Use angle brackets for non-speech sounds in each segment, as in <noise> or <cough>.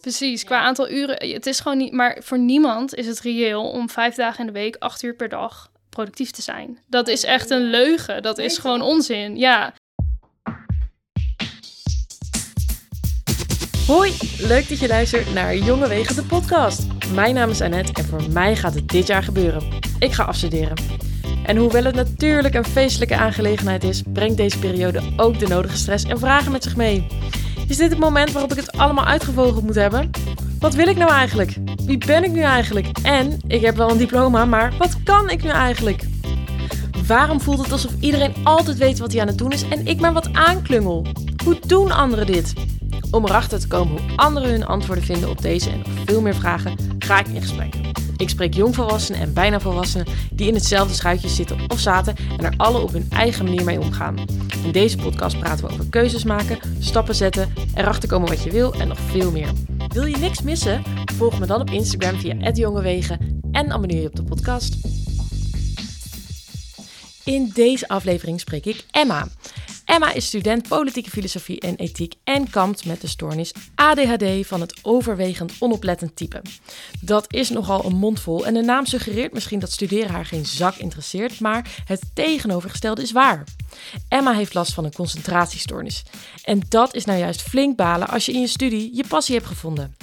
Precies, qua aantal uren. Het is gewoon niet, maar voor niemand is het reëel om vijf dagen in de week, acht uur per dag productief te zijn. Dat is echt een leugen. Dat is gewoon onzin. Ja. Hoi, leuk dat je luistert naar Jonge Wegen de podcast. Mijn naam is Annette en voor mij gaat het dit jaar gebeuren. Ik ga afstuderen. En hoewel het natuurlijk een feestelijke aangelegenheid is, brengt deze periode ook de nodige stress en vragen met zich mee. Is dit het moment waarop ik het allemaal uitgevogeld moet hebben? Wat wil ik nou eigenlijk? Wie ben ik nu eigenlijk? En ik heb wel een diploma, maar wat kan ik nu eigenlijk? Waarom voelt het alsof iedereen altijd weet wat hij aan het doen is en ik maar wat aanklungel? Hoe doen anderen dit? Om erachter te komen hoe anderen hun antwoorden vinden op deze en nog veel meer vragen, ga ik in gesprek. Ik spreek jongvolwassenen en bijna volwassenen die in hetzelfde schuitje zitten of zaten en er alle op hun eigen manier mee omgaan. In deze podcast praten we over keuzes maken, stappen zetten, erachter komen wat je wil en nog veel meer. Wil je niks missen? Volg me dan op Instagram via @jongewegen en abonneer je op de podcast. In deze aflevering spreek ik Emma. Emma is student politieke filosofie en ethiek en kampt met de stoornis ADHD van het overwegend onoplettend type. Dat is nogal een mondvol en de naam suggereert misschien dat studeren haar geen zak interesseert, maar het tegenovergestelde is waar. Emma heeft last van een concentratiestoornis. En dat is nou juist flink balen als je in je studie je passie hebt gevonden.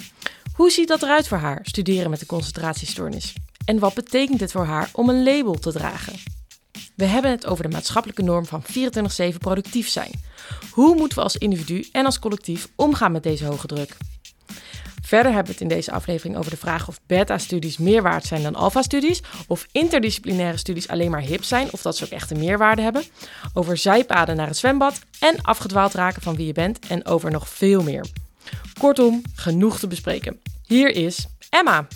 Hoe ziet dat eruit voor haar, studeren met een concentratiestoornis? En wat betekent dit voor haar om een label te dragen? We hebben het over de maatschappelijke norm van 24/7 productief zijn. Hoe moeten we als individu en als collectief omgaan met deze hoge druk? Verder hebben we het in deze aflevering over de vraag of beta-studies meer waard zijn dan alpha-studies, of interdisciplinaire studies alleen maar hip zijn, of dat ze ook echt een meerwaarde hebben, over zijpaden naar het zwembad en afgedwaald raken van wie je bent en over nog veel meer. Kortom, genoeg te bespreken. Hier is Emma.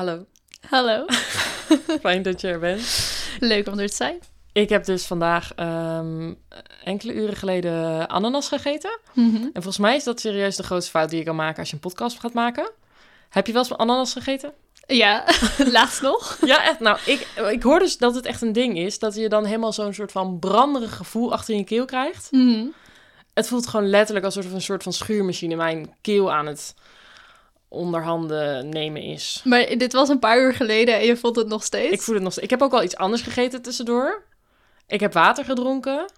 Hallo, Hallo. <laughs> fijn dat je er bent. Leuk om er te zijn. Ik heb dus vandaag ehm, enkele uren geleden ananas gegeten. Mhm. En volgens mij is dat serieus de grootste fout die je kan maken als je een podcast gaat maken. Heb je wel eens ananas gegeten? Ja, <laughs> laatst nog. Ja, echt. Nou, ik, ik hoor dus dat het echt een ding is. Dat je dan helemaal zo'n soort van branderig gevoel achter je keel krijgt. Mhm. Het voelt gewoon letterlijk alsof een soort van schuurmachine mijn keel aan het onderhanden nemen is. Maar dit was een paar uur geleden en je vond het nog steeds? Ik voel het nog steeds. Ik heb ook wel iets anders gegeten tussendoor. Ik heb water gedronken.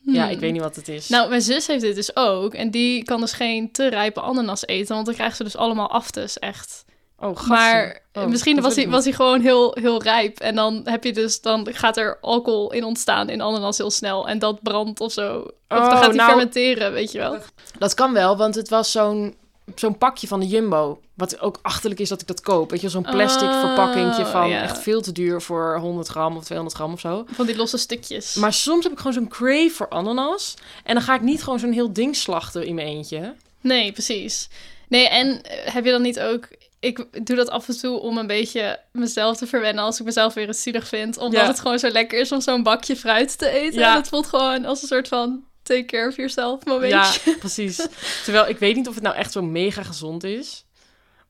Ja, Hmm. ik weet niet wat het is. Nou, mijn zus heeft dit dus ook. En die kan dus geen te rijpe ananas eten. Want dan krijgt ze dus allemaal aftes, echt. oh, gasten. Maar Oh, misschien was hij, was hij gewoon heel, heel rijp. En dan heb je dus, dan gaat er alcohol in ontstaan in ananas heel snel. En dat brandt of zo. Of dan Oh, gaat hij nou- fermenteren, weet je wel. Dat kan wel, want het was zo'n zo'n pakje van de Jumbo. Wat ook achterlijk is dat ik dat koop. Weet je, zo'n plastic Oh, verpakkingje van ja. echt veel te duur voor 100 gram of 200 gram of zo. Van die losse stukjes. Maar soms heb ik gewoon zo'n crave voor ananas. En dan ga ik niet gewoon zo'n heel ding slachten in mijn eentje. Nee, precies. Nee, en eh, heb je dan niet ook... Ik doe dat af en toe om een beetje mezelf te verwennen als ik mezelf weer eens zielig vind. Omdat Ja. het gewoon zo lekker is om zo'n bakje fruit te eten. Ja. En het voelt gewoon als een soort van take care of yourself momentje. Ja, <laughs> precies. Terwijl ik weet niet of het nou echt zo mega gezond is.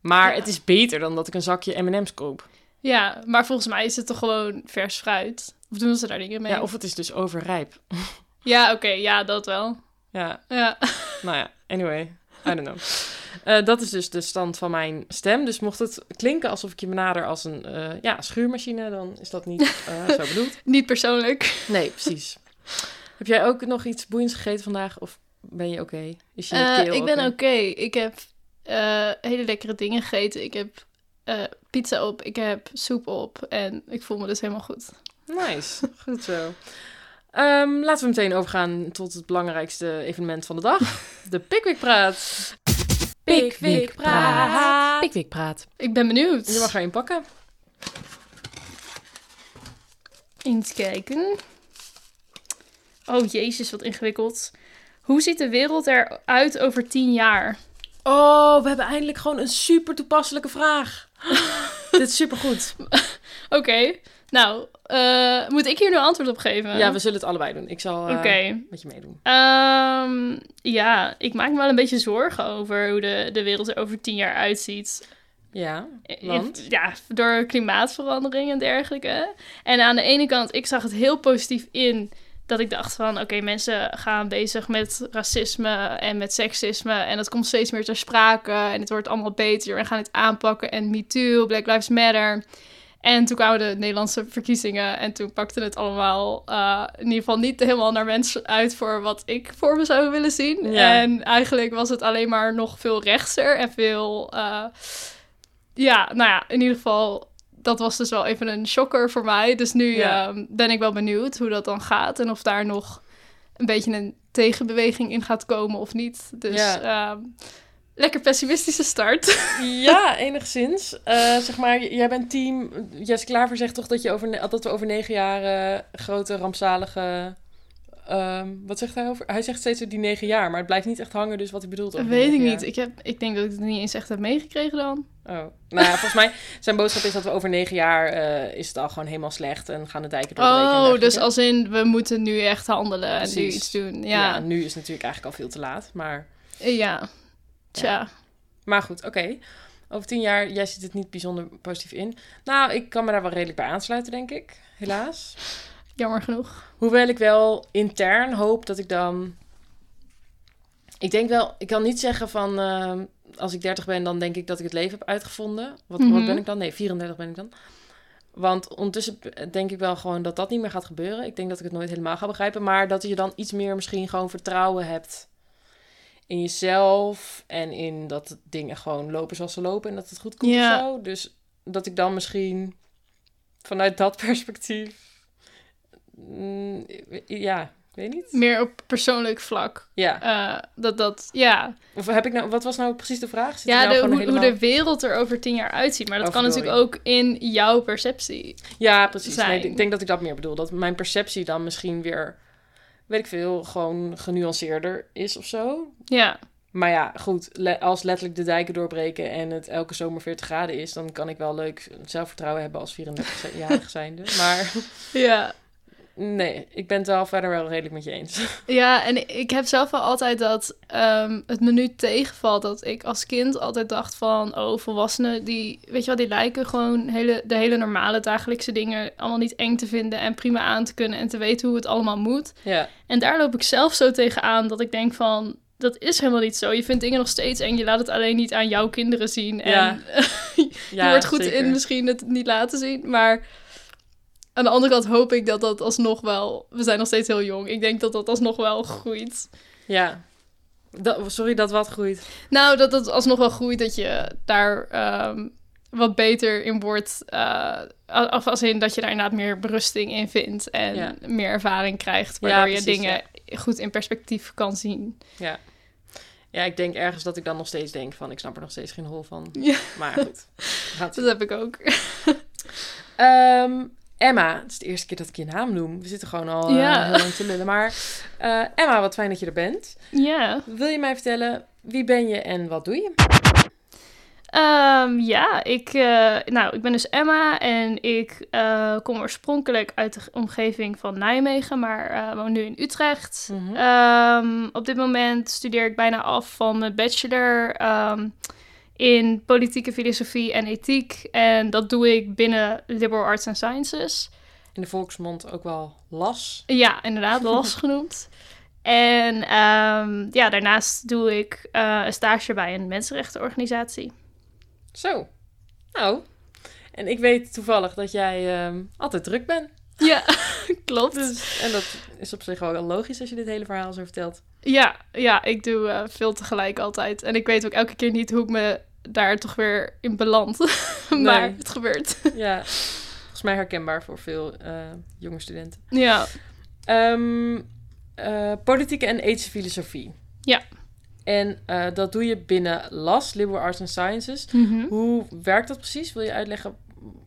Maar Ja. het is beter dan dat ik een zakje M&M's koop. Ja, maar volgens mij is het toch gewoon vers fruit? Of doen ze daar dingen mee? Ja, of het is dus overrijp. <laughs> Ja, oké, ja, dat wel. Ja, Ja. <laughs> nou ja, anyway. I don't know. Eh, dat is dus de stand van mijn stem. Dus mocht het klinken alsof ik je benader als een eh, ja, schuurmachine, dan is dat niet eh, zo bedoeld. Niet persoonlijk. Nee, precies. Heb jij ook nog iets boeiends gegeten vandaag? Of ben je oké? Is je Eh, keel ik ben oké? Ik heb eh, hele lekkere dingen gegeten. Ik heb eh, pizza op, ik heb soep op. En ik voel me dus helemaal goed. Nice, <laughs> goed zo. Ehm, laten we meteen overgaan tot het belangrijkste evenement van de dag. <laughs> De Pickwick Praat. Pickwick Praat. Pickwick Praat. Ik ben benieuwd. Je mag er een pakken. Eens kijken. Oh jezus, wat ingewikkeld. Hoe ziet de wereld eruit over tien jaar? Oh, we hebben eindelijk gewoon een super toepasselijke vraag. <laughs> Dit is super goed. Oké, nou, eh, moet ik hier nu antwoord op geven? Ja, we zullen het allebei doen. Ik zal eh, Oké. met je meedoen. Ehm, ja, ik maak me wel een beetje zorgen over hoe de, de wereld er over tien jaar uitziet. Ja, In- want? ja, door klimaatverandering en dergelijke. En aan de ene kant, ik zag het heel positief in dat ik dacht van, oké, mensen gaan bezig met racisme en met seksisme en dat komt steeds meer ter sprake en het wordt allemaal beter en gaan het aanpakken en Me Too, Black Lives Matter. En toen kwamen de Nederlandse verkiezingen en toen pakte het allemaal eh, in ieder geval niet helemaal naar mensen uit voor wat ik voor me zou willen zien. Ja. En eigenlijk was het alleen maar nog veel rechtser en veel, eh, ja, nou ja, in ieder geval, dat was dus wel even een shocker voor mij. Dus nu Ja. ehm, ben ik wel benieuwd hoe dat dan gaat en of daar nog een beetje een tegenbeweging in gaat komen of niet. Dus Ja. ehm, lekker pessimistische start. <laughs> Ja, enigszins. Eh, zeg maar, jij bent team... Jess Klaver zegt toch dat, je over, dat we over negen jaar eh, grote, rampzalige... ehm, wat zegt hij over? Hij zegt steeds die negen jaar, maar het blijft niet echt hangen, dus wat hij bedoelt over Weet ik niet. Ik, heb, ik denk dat ik het niet eens echt heb meegekregen dan. Oh. Nou ja, volgens mij, zijn boodschap is dat we over negen jaar eh, is het al gewoon helemaal slecht en gaan de dijken doorbreken. en Oh, dus als in we moeten nu echt handelen en nu iets doen. Ja. Ja, nu is het natuurlijk eigenlijk al veel te laat, maar... ja. Tja. Maar goed, oké. Over tien jaar, jij ziet het niet bijzonder positief in. Nou, ik kan me daar wel redelijk bij aansluiten, denk ik. Helaas. Jammer genoeg. Hoewel ik wel intern hoop dat ik dan... Ik denk wel, ik kan niet zeggen van... eh, als ik 30 ben, dan denk ik dat ik het leven heb uitgevonden. Wat, wat Mhm. ben ik dan? Nee, 34 ben ik dan. Want ondertussen denk ik wel gewoon dat dat niet meer gaat gebeuren. Ik denk dat ik het nooit helemaal ga begrijpen. Maar dat je dan iets meer misschien gewoon vertrouwen hebt in jezelf. En in dat dingen gewoon lopen zoals ze lopen. En dat het goed komt Ja. of zo. Dus dat ik dan misschien vanuit dat <laughs> perspectief... mm, ja, ik weet niet. Meer op persoonlijk vlak. Ja. Eh, dat dat, ja. Of heb ik nou, wat was nou precies de vraag? Zit Ja, nou de, hoe, helemaal- hoe de wereld er over tien jaar uitziet. Maar dat kan natuurlijk ook in jouw perceptie. Ja, precies. zijn. Nee, ik denk dat ik dat meer bedoel. Dat mijn perceptie dan misschien weer, weet ik veel, gewoon genuanceerder is of zo. Ja, Maar ja, goed, le- als letterlijk de dijken doorbreken en het elke zomer 40 graden is, dan kan ik wel leuk zelfvertrouwen hebben als 34-jarige <laughs> zijnde. Maar ja. Nee, ik ben het wel verder wel redelijk met je eens. <laughs> Ja, en ik heb zelf wel altijd dat ehm, het me nu tegenvalt dat ik als kind altijd dacht van, oh, volwassenen, die, weet je wel, die lijken gewoon hele, de hele normale dagelijkse dingen allemaal niet eng te vinden en prima aan te kunnen en te weten hoe het allemaal moet. Ja, En daar loop ik zelf zo tegenaan dat ik denk van, dat is helemaal niet zo. Je vindt dingen nog steeds eng, je laat het alleen niet aan jouw kinderen zien. En Ja. <laughs> je ja wordt goed zeker. in misschien het niet laten zien, maar aan de andere kant hoop ik dat dat alsnog wel, we zijn nog steeds heel jong, ik denk dat dat alsnog wel groeit. Ja. Dat, sorry, dat wat groeit. Nou, dat het alsnog wel groeit dat je daar ehm, wat beter in wordt. eh, of als in dat je daar inderdaad meer berusting in vindt en Ja. meer ervaring krijgt, Ja, waardoor je dingen goed in perspectief kan zien. Ja. Ja, ik denk ergens dat ik dan nog steeds denk van, ik snap er nog steeds geen hol van. Ja. Maar goed. Gaat Dat heb ik ook. Ehm, Emma, het is de eerste keer dat ik je naam noem. We zitten gewoon al eh, heel lang te lullen. Maar eh, Emma, wat fijn dat je er bent. Ja. Wil je mij vertellen, wie ben je en wat doe je? Ehm, ja, ik, eh, nou, ik ben dus Emma en ik kom oorspronkelijk uit de omgeving van Nijmegen, maar woon nu in Utrecht. Mhm. Ehm, op dit moment studeer ik bijna af van mijn bachelor ehm, in politieke filosofie en ethiek. En dat doe ik binnen Liberal Arts and Sciences. In de volksmond ook wel las. Ja, inderdaad, <laughs> LAS genoemd. En ehm, ja, daarnaast doe ik eh, een stage bij een mensenrechtenorganisatie. Zo. Nou. En ik weet toevallig dat jij ehm, altijd druk bent. <laughs> Ja, <laughs> klopt. Dus, en dat is op zich wel logisch als je dit hele verhaal zo vertelt. Ja, ja, ik doe eh, veel tegelijk altijd. En ik weet ook elke keer niet hoe ik me daar toch weer in beland. <laughs> maar Nee. het gebeurt. Ja, volgens mij herkenbaar voor veel eh, jonge studenten. ja. Ehm, eh, politieke en ethische filosofie. Ja. En dat doe je binnen LAS, Liberal Arts and Sciences. Mhm. Hoe werkt dat precies? Wil je uitleggen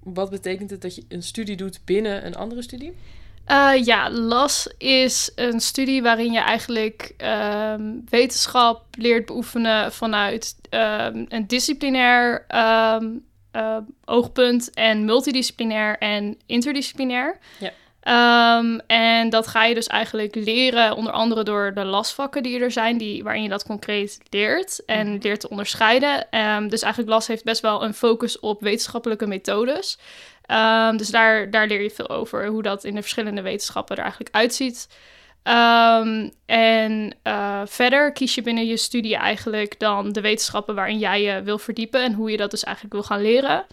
wat betekent het dat je een studie doet binnen een andere studie? Eh, ja, LAS is een studie waarin je eigenlijk ehm, wetenschap leert beoefenen vanuit ehm, een disciplinair eh, oogpunt en multidisciplinair en interdisciplinair. Ja. Ehm, en dat ga je dus eigenlijk leren, onder andere door de lasvakken die er zijn, die, waarin je dat concreet leert en Mhm. leert te onderscheiden. Ehm, dus eigenlijk las heeft best wel een focus op wetenschappelijke methodes. Ehm, dus daar, daar leer je veel over, hoe dat in de verschillende wetenschappen er eigenlijk uitziet. En eh, verder kies je binnen je studie eigenlijk dan de wetenschappen waarin jij je wil verdiepen en hoe je dat dus eigenlijk wil gaan leren.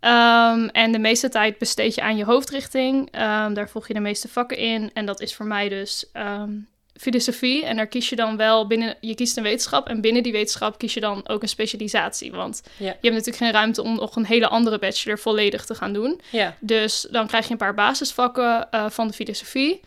Ehm, en de meeste tijd besteed je aan je hoofdrichting. Ehm, daar volg je de meeste vakken in. En dat is voor mij dus ehm, filosofie. En daar kies je dan wel binnen, je kiest een wetenschap. En binnen die wetenschap kies je dan ook een specialisatie. Want Ja. je hebt natuurlijk geen ruimte om nog een hele andere bachelor volledig te gaan doen. Ja. Dus dan krijg je een paar basisvakken eh, van de filosofie.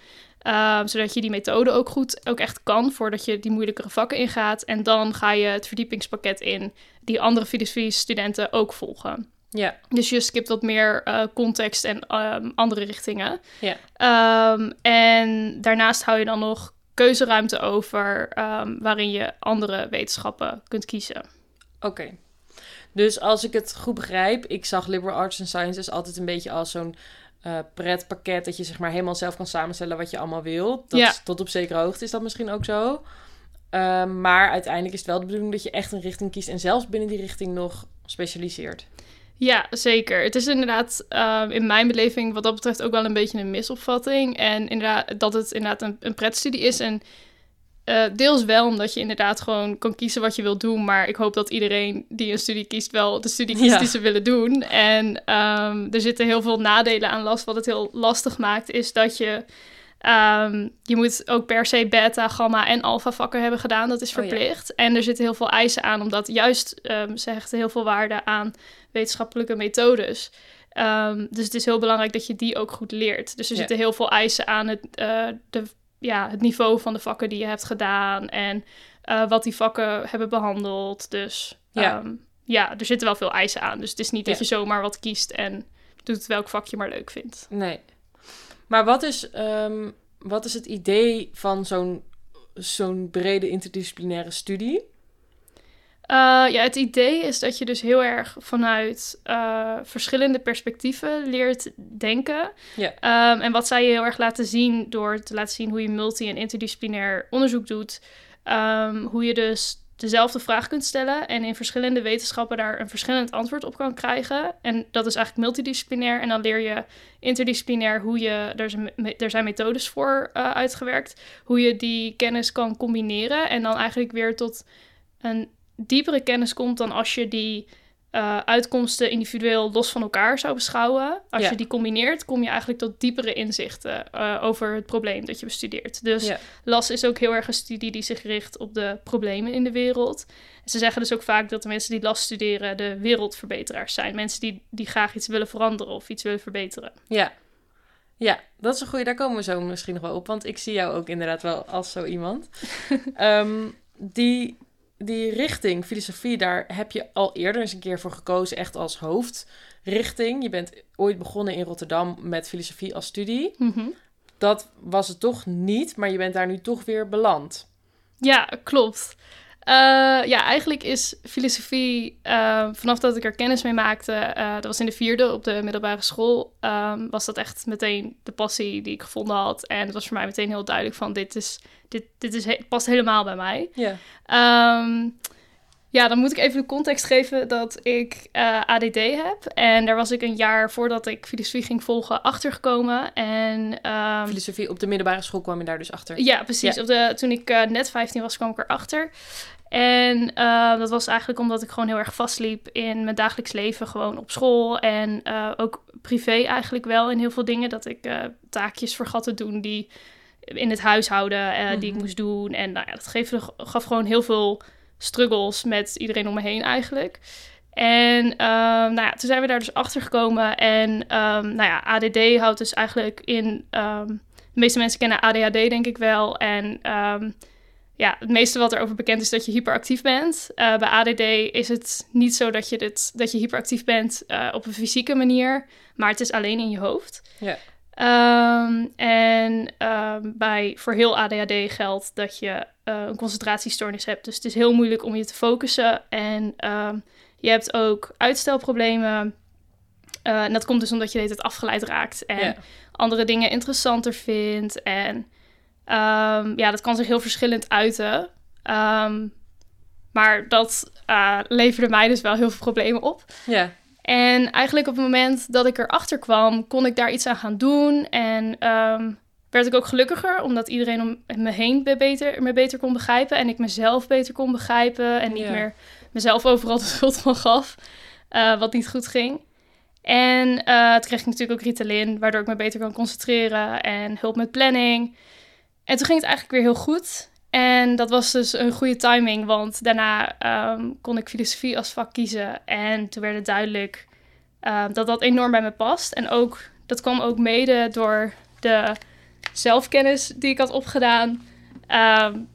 Zodat je die methode ook goed ook echt kan voordat je die moeilijkere vakken ingaat. En dan ga je het verdiepingspakket in die andere filosofie-studenten ook volgen. Ja. Dus je skipt wat meer eh, context en ehm, andere richtingen. Ja. Ehm, en daarnaast hou je dan nog keuzeruimte over ehm, waarin je andere wetenschappen kunt kiezen. Oké. Dus als ik het goed begrijp, ik zag liberal arts and sciences altijd een beetje als zo'n eh pretpakket dat je zeg maar helemaal zelf kan samenstellen wat je allemaal wil. Dat Ja. is- tot op zekere hoogte is dat misschien ook zo. Maar uiteindelijk is het wel de bedoeling dat je echt een richting kiest en zelfs binnen die richting nog specialiseert. Ja, zeker. Het is inderdaad ehm, in mijn beleving wat dat betreft ook wel een beetje een misopvatting. En inderdaad, dat het inderdaad een, een pretstudie is. En eh, deels wel omdat je inderdaad gewoon kan kiezen wat je wilt doen. Maar ik hoop dat iedereen die een studie kiest wel de studie kiest Ja. die ze willen doen. En ehm, er zitten heel veel nadelen aan last. Wat het heel lastig maakt is dat je... ehm, je moet ook per se beta, gamma en alpha vakken hebben gedaan. Dat is Oh ja. verplicht. En er zitten heel veel eisen aan, omdat juist ehm ze hechten heel veel waarde aan wetenschappelijke methodes. Ehm, dus het is heel belangrijk dat je die ook goed leert. Dus er Ja. zitten heel veel eisen aan het, eh, de, ja, het niveau van de vakken die je hebt gedaan en eh, wat die vakken hebben behandeld. Dus Ja. ja. ja, er zitten wel veel eisen aan. Dus het is niet dat je zomaar wat kiest en doet welk vak je maar leuk vindt. Nee. Maar wat is, ehm, wat is het idee van zo'n zo'n brede interdisciplinaire studie? Eh, ja, het idee is dat je dus heel erg vanuit eh, verschillende perspectieven leert denken. Ja. Ehm, en wat zij je heel erg laten zien door te laten zien hoe je multi- en interdisciplinair onderzoek doet. Ehm, hoe je dus dezelfde vraag kunt stellen en in verschillende wetenschappen daar een verschillend antwoord op kan krijgen. En dat is eigenlijk multidisciplinair. En dan leer je interdisciplinair hoe je, er zijn, er zijn methodes voor eh, uitgewerkt, hoe je die kennis kan combineren en dan eigenlijk weer tot een diepere kennis komt dan als je die eh, uitkomsten individueel los van elkaar zou beschouwen. Als Ja. je die combineert, kom je eigenlijk tot diepere inzichten eh, over het probleem dat je bestudeert. Dus Ja. LAS is ook heel erg een studie die zich richt op de problemen in de wereld. Ze zeggen dus ook vaak dat de mensen die LAS studeren de wereldverbeteraars zijn. Mensen die, die graag iets willen veranderen of iets willen verbeteren. Ja. Ja, dat is een goede. Daar komen we zo misschien nog wel op. Want ik zie jou ook inderdaad wel als zo iemand. <laughs> Ehm, die, die richting, filosofie, daar heb je al eerder eens een keer voor gekozen. Echt als hoofdrichting. Je bent ooit begonnen in Rotterdam met filosofie als studie. Mhm. Dat was het toch niet, maar je bent daar nu toch weer beland. Ja, klopt. Eh, ja, eigenlijk is filosofie, eh, vanaf dat ik er kennis mee maakte, eh, dat was in de vierde op de middelbare school, ehm, was dat echt meteen de passie die ik gevonden had. En het was voor mij meteen heel duidelijk van, dit, is, dit, dit is he- past helemaal bij mij. Ja. Ehm, ja, dan moet ik even de context geven dat ik eh, ADD heb. En daar was ik een jaar voordat ik filosofie ging volgen achtergekomen. En ehm, Filosofie op de middelbare school kwam je daar dus achter. ja, precies. Op de, toen ik eh, net 15 was, kwam ik erachter. En eh, dat was eigenlijk omdat ik gewoon heel erg vastliep in mijn dagelijks leven. Gewoon op school en ook privé eigenlijk wel in heel veel dingen. Dat ik taakjes vergat te doen die in het huishouden eh, die ik Mhm. moest doen. En nou ja, dat gaf gewoon heel veel struggles met iedereen om me heen eigenlijk. En ehm, nou ja, toen zijn we daar dus achter gekomen. En ehm, nou ja, ADD houdt dus eigenlijk in. ehm, de meeste mensen kennen ADHD, denk ik wel. En ja, het meeste wat erover bekend is dat je hyperactief bent. Eh, bij ADD is het niet zo dat je, dit, dat je hyperactief bent eh, op een fysieke manier, maar het is alleen in je hoofd. Ehm, en ehm, bij, voor heel ADHD geldt dat je eh, een concentratiestoornis hebt. Dus het is heel moeilijk om je te focussen. En ehm, je hebt ook uitstelproblemen. Eh, en dat komt dus omdat je de hele tijd afgeleid raakt. En andere dingen interessanter vind. En ja, dat kan zich heel verschillend uiten. Maar dat uh, leverde mij dus wel heel veel problemen op. Ja. En eigenlijk op het moment dat ik erachter kwam, kon ik daar iets aan gaan doen. En ehm, werd ik ook gelukkiger, omdat iedereen om me heen me beter, me beter kon begrijpen. En ik mezelf beter kon begrijpen. En niet meer mezelf overal de <laughs> schuld van gaf, uh, wat niet goed ging. En uh, toen kreeg ik natuurlijk ook Ritalin, waardoor ik me beter kan concentreren. En hulp met planning. En toen ging het eigenlijk weer heel goed. En dat was dus een goede timing, want daarna um, kon ik filosofie als vak kiezen. En toen werd het duidelijk um, dat dat enorm bij me past. En ook, dat kwam ook mede door de zelfkennis die ik had opgedaan. Um,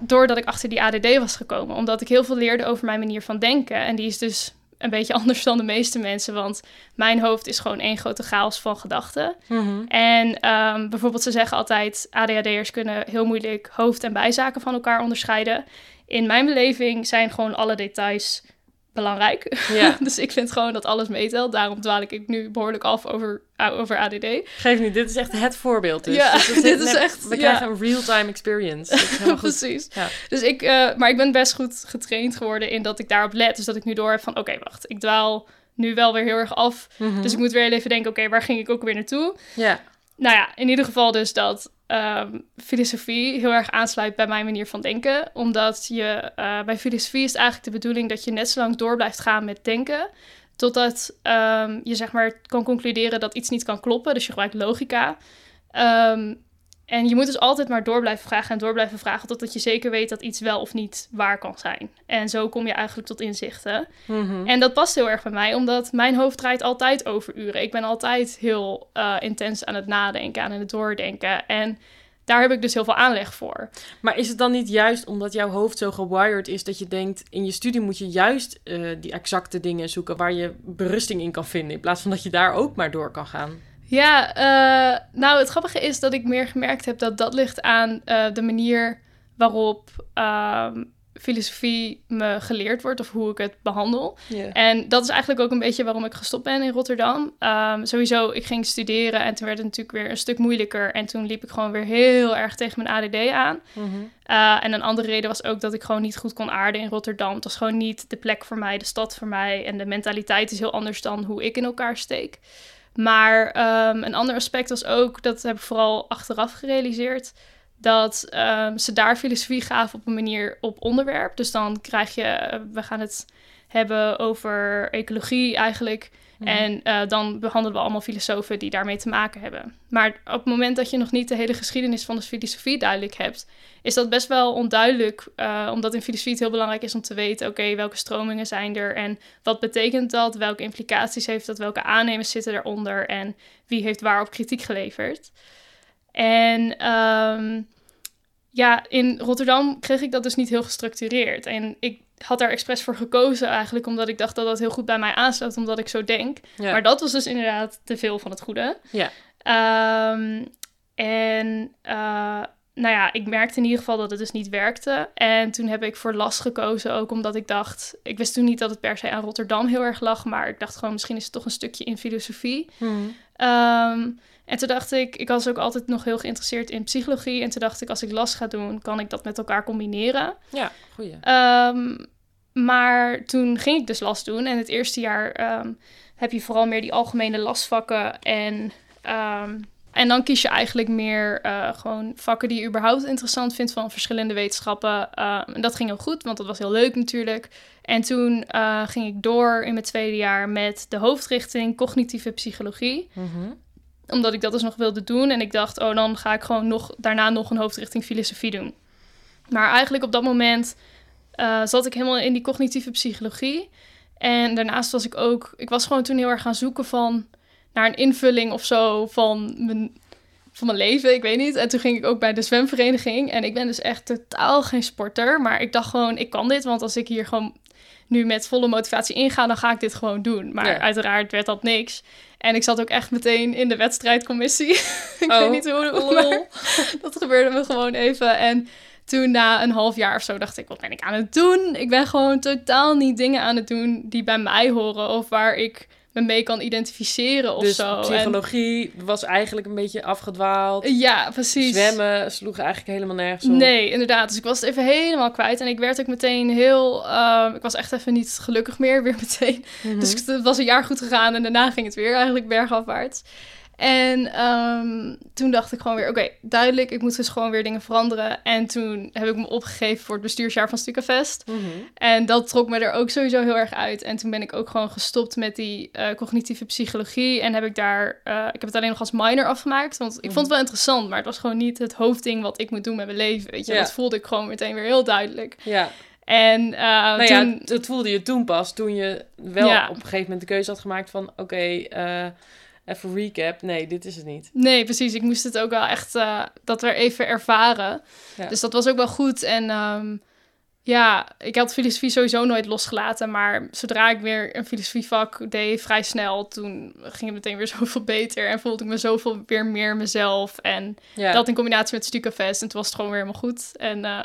doordat ik achter die ADD was gekomen. Omdat ik heel veel leerde over mijn manier van denken. En die is dus een beetje anders dan de meeste mensen. Want mijn hoofd is gewoon één grote chaos van gedachten. Mhm. En um, bijvoorbeeld, ze zeggen altijd: ADHD'ers kunnen heel moeilijk hoofd- en bijzaken van elkaar onderscheiden. In mijn beleving zijn gewoon alle details belangrijk. Ja. <laughs> dus ik vind gewoon dat alles meetelt. Daarom dwaal ik nu behoorlijk af over, over ADD. Geef niet, dit is echt het voorbeeld. Dus. Ja, dus <laughs> dit is echt- We ja. krijgen een real-time experience. Dat is helemaal <laughs> goed. Precies. Ja. Dus ik, eh, maar ik ben best goed getraind geworden in dat ik daarop let. Dus dat ik nu door heb van, oké, wacht, ik dwaal nu wel weer heel erg af. Mhm. Dus ik moet weer even denken, oké, waar ging ik ook weer naartoe? Ja, Nou ja, in ieder geval dus dat ehm, filosofie heel erg aansluit bij mijn manier van denken. Omdat je, eh, bij filosofie is het eigenlijk de bedoeling dat je net zo lang door blijft gaan met denken. Totdat ehm, je zeg maar kan concluderen dat iets niet kan kloppen. Dus je gebruikt logica. Ehm, en je moet dus altijd maar door blijven vragen en door blijven vragen totdat je zeker weet dat iets wel of niet waar kan zijn. En zo kom je eigenlijk tot inzichten. Mhm. En dat past heel erg bij mij, omdat mijn hoofd draait altijd over uren. Ik ben altijd heel eh, intens aan het nadenken, aan het doordenken. En daar heb ik dus heel veel aanleg voor. Maar is het dan niet juist omdat jouw hoofd zo gewired is dat je denkt in je studie moet je juist eh, die exacte dingen zoeken waar je berusting in kan vinden in plaats van dat je daar ook maar door kan gaan? Ja, eh, nou het grappige is dat ik meer gemerkt heb dat dat ligt aan eh, de manier waarop ehm, filosofie me geleerd wordt of hoe ik het behandel. En dat is eigenlijk ook een beetje waarom ik gestopt ben in Rotterdam. Ehm, sowieso, ik ging studeren en toen werd het natuurlijk weer een stuk moeilijker. En toen liep ik gewoon weer heel erg tegen mijn ADD aan. Mhm. Uh, en een andere reden was ook dat ik gewoon niet goed kon aarden in Rotterdam. Het was gewoon niet de plek voor mij, de stad voor mij. En de mentaliteit is heel anders dan hoe ik in elkaar steek. Maar ehm, een ander aspect was ook, dat heb ik vooral achteraf gerealiseerd, dat ehm, ze daar filosofie gaven op een manier op onderwerp. Dus dan krijg je, eh, we gaan het hebben over ecologie eigenlijk. Mhm. En eh, dan behandelen we allemaal filosofen die daarmee te maken hebben. Maar op het moment dat je nog niet de hele geschiedenis van de filosofie duidelijk hebt, is dat best wel onduidelijk. eh, omdat in filosofie het heel belangrijk is om te weten: oké, welke stromingen zijn er en wat betekent dat? Welke implicaties heeft dat? Welke aannemers zitten eronder? En wie heeft waarop kritiek geleverd? En ehm, ja, in Rotterdam kreeg ik dat dus niet heel gestructureerd. En ik had daar expres voor gekozen eigenlijk, omdat ik dacht dat dat heel goed bij mij aansluit, omdat ik zo denk. Ja. Maar dat was dus inderdaad te veel van het goede. Ja. Ehm, en eh, nou ja, ik merkte in ieder geval dat het dus niet werkte. En toen heb ik voor last gekozen, ook omdat ik dacht... Ik wist toen niet dat het per se aan Rotterdam heel erg lag... maar ik dacht gewoon, misschien is het toch een stukje in filosofie. Mhm. Ehm, en toen dacht ik, ik was ook altijd nog heel geïnteresseerd in psychologie. En toen dacht ik, als ik last ga doen, kan ik dat met elkaar combineren. Ja, goeie. Ehm, maar toen ging ik dus last doen. En het eerste jaar ehm, heb je vooral meer die algemene lastvakken. En, ehm, en dan kies je eigenlijk meer eh, gewoon vakken die je überhaupt interessant vindt van verschillende wetenschappen. En dat ging heel goed, want dat was heel leuk natuurlijk. En toen eh, ging ik door in mijn tweede jaar met de hoofdrichting cognitieve psychologie Mhm. Omdat ik dat dus nog wilde doen. En ik dacht, oh, dan ga ik gewoon nog, daarna nog een hoofdrichting filosofie doen. Maar eigenlijk op dat moment eh, zat ik helemaal in die cognitieve psychologie. En daarnaast was ik ook, ik was gewoon toen heel erg gaan zoeken van naar een invulling of zo van mijn, van mijn leven, ik weet niet. En toen ging ik ook bij de zwemvereniging. En ik ben dus echt totaal geen sporter. Maar ik dacht gewoon, ik kan dit. Want als ik hier gewoon nu met volle motivatie inga, dan ga ik dit gewoon doen. Maar Ja. uiteraard werd dat niks. En ik zat ook echt meteen in de wedstrijdcommissie. <laughs> ik Oh, weet niet hoe, lol. maar dat gebeurde me gewoon even. En toen na een half jaar of zo dacht ik, wat ben ik aan het doen? Ik ben gewoon totaal niet dingen aan het doen die bij mij horen of waar ik me mee kan identificeren of dus zo. En- psychologie was eigenlijk een beetje afgedwaald. ja, precies. Zwemmen sloeg eigenlijk helemaal nergens op. Nee, inderdaad. Dus ik was het even helemaal kwijt. En ik werd ook meteen heel... ehm, ik was echt even niet gelukkig meer, <laughs> weer meteen. Mhm. Dus het was een jaar goed gegaan en daarna ging het weer eigenlijk bergafwaarts. En ehm, toen dacht ik gewoon weer, oké, duidelijk, ik moet dus gewoon weer dingen veranderen. En toen heb ik me opgegeven voor het bestuursjaar van Stukkenvest. Mhm. En dat trok me er ook sowieso heel erg uit. En toen ben ik ook gewoon gestopt met die eh, cognitieve psychologie. En heb ik daar, eh, ik heb het alleen nog als minor afgemaakt. Want ik vond het wel interessant, maar het was gewoon niet het hoofdding wat ik moet doen met mijn leven. Weet je, dat voelde ik gewoon meteen weer heel duidelijk. Ja, En eh, nou toen, ja, dat voelde je toen pas, toen je wel Ja. op een gegeven moment de keuze had gemaakt van, oké, even recap. Nee, dit is het niet. Nee, precies. Ik moest het ook wel echt eh, dat weer even ervaren. Ja. Dus dat was ook wel goed. En ehm, ja, ik had filosofie sowieso nooit losgelaten. Maar zodra ik weer een filosofievak deed, vrij snel, toen ging het meteen weer <laughs> zoveel beter. En voelde ik me zoveel weer meer mezelf. En Ja, dat in combinatie met Stukafest. En toen was het gewoon weer helemaal goed. En eh,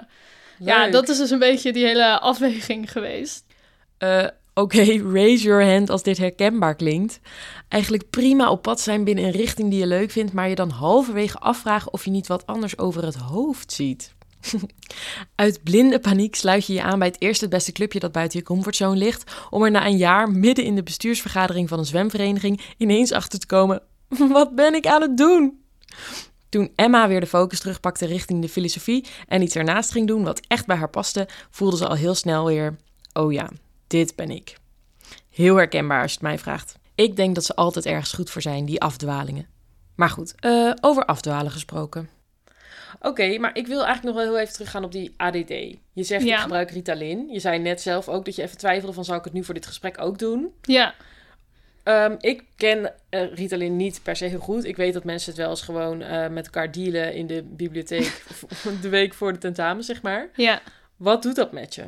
ja, dat is dus een beetje die hele afweging geweest. Eh, Oké, <laughs> raise your hand als dit herkenbaar klinkt. Eigenlijk prima op pad zijn binnen een richting die je leuk vindt, maar je dan halverwege afvragen of je niet wat anders over het hoofd ziet. <laughs> Uit blinde paniek sluit je je aan bij het eerste beste clubje dat buiten je comfortzone ligt, om er na een jaar midden in de bestuursvergadering van een zwemvereniging ineens achter te komen: <laughs> wat ben ik aan het doen? Toen Emma weer de focus terugpakte richting de filosofie en iets ernaast ging doen wat echt bij haar paste, voelde ze al heel snel weer: oh ja, dit ben ik. Heel herkenbaar als je het mij vraagt. Ik denk dat ze altijd ergens goed voor zijn, die afdwalingen. Maar goed, eh, over afdwalen gesproken. Oké, maar ik wil eigenlijk nog wel heel even teruggaan op die ADD. Je zegt Ja. ik gebruik Ritalin. Je zei net zelf ook dat je even twijfelde van zou ik het nu voor dit gesprek ook doen. Ja, Ehm, ik ken eh, Ritalin niet per se heel goed. Ik weet dat mensen het wel eens gewoon eh, met elkaar dealen in de bibliotheek <laughs> de week voor de tentamen, zeg maar. ja. Wat doet dat met je?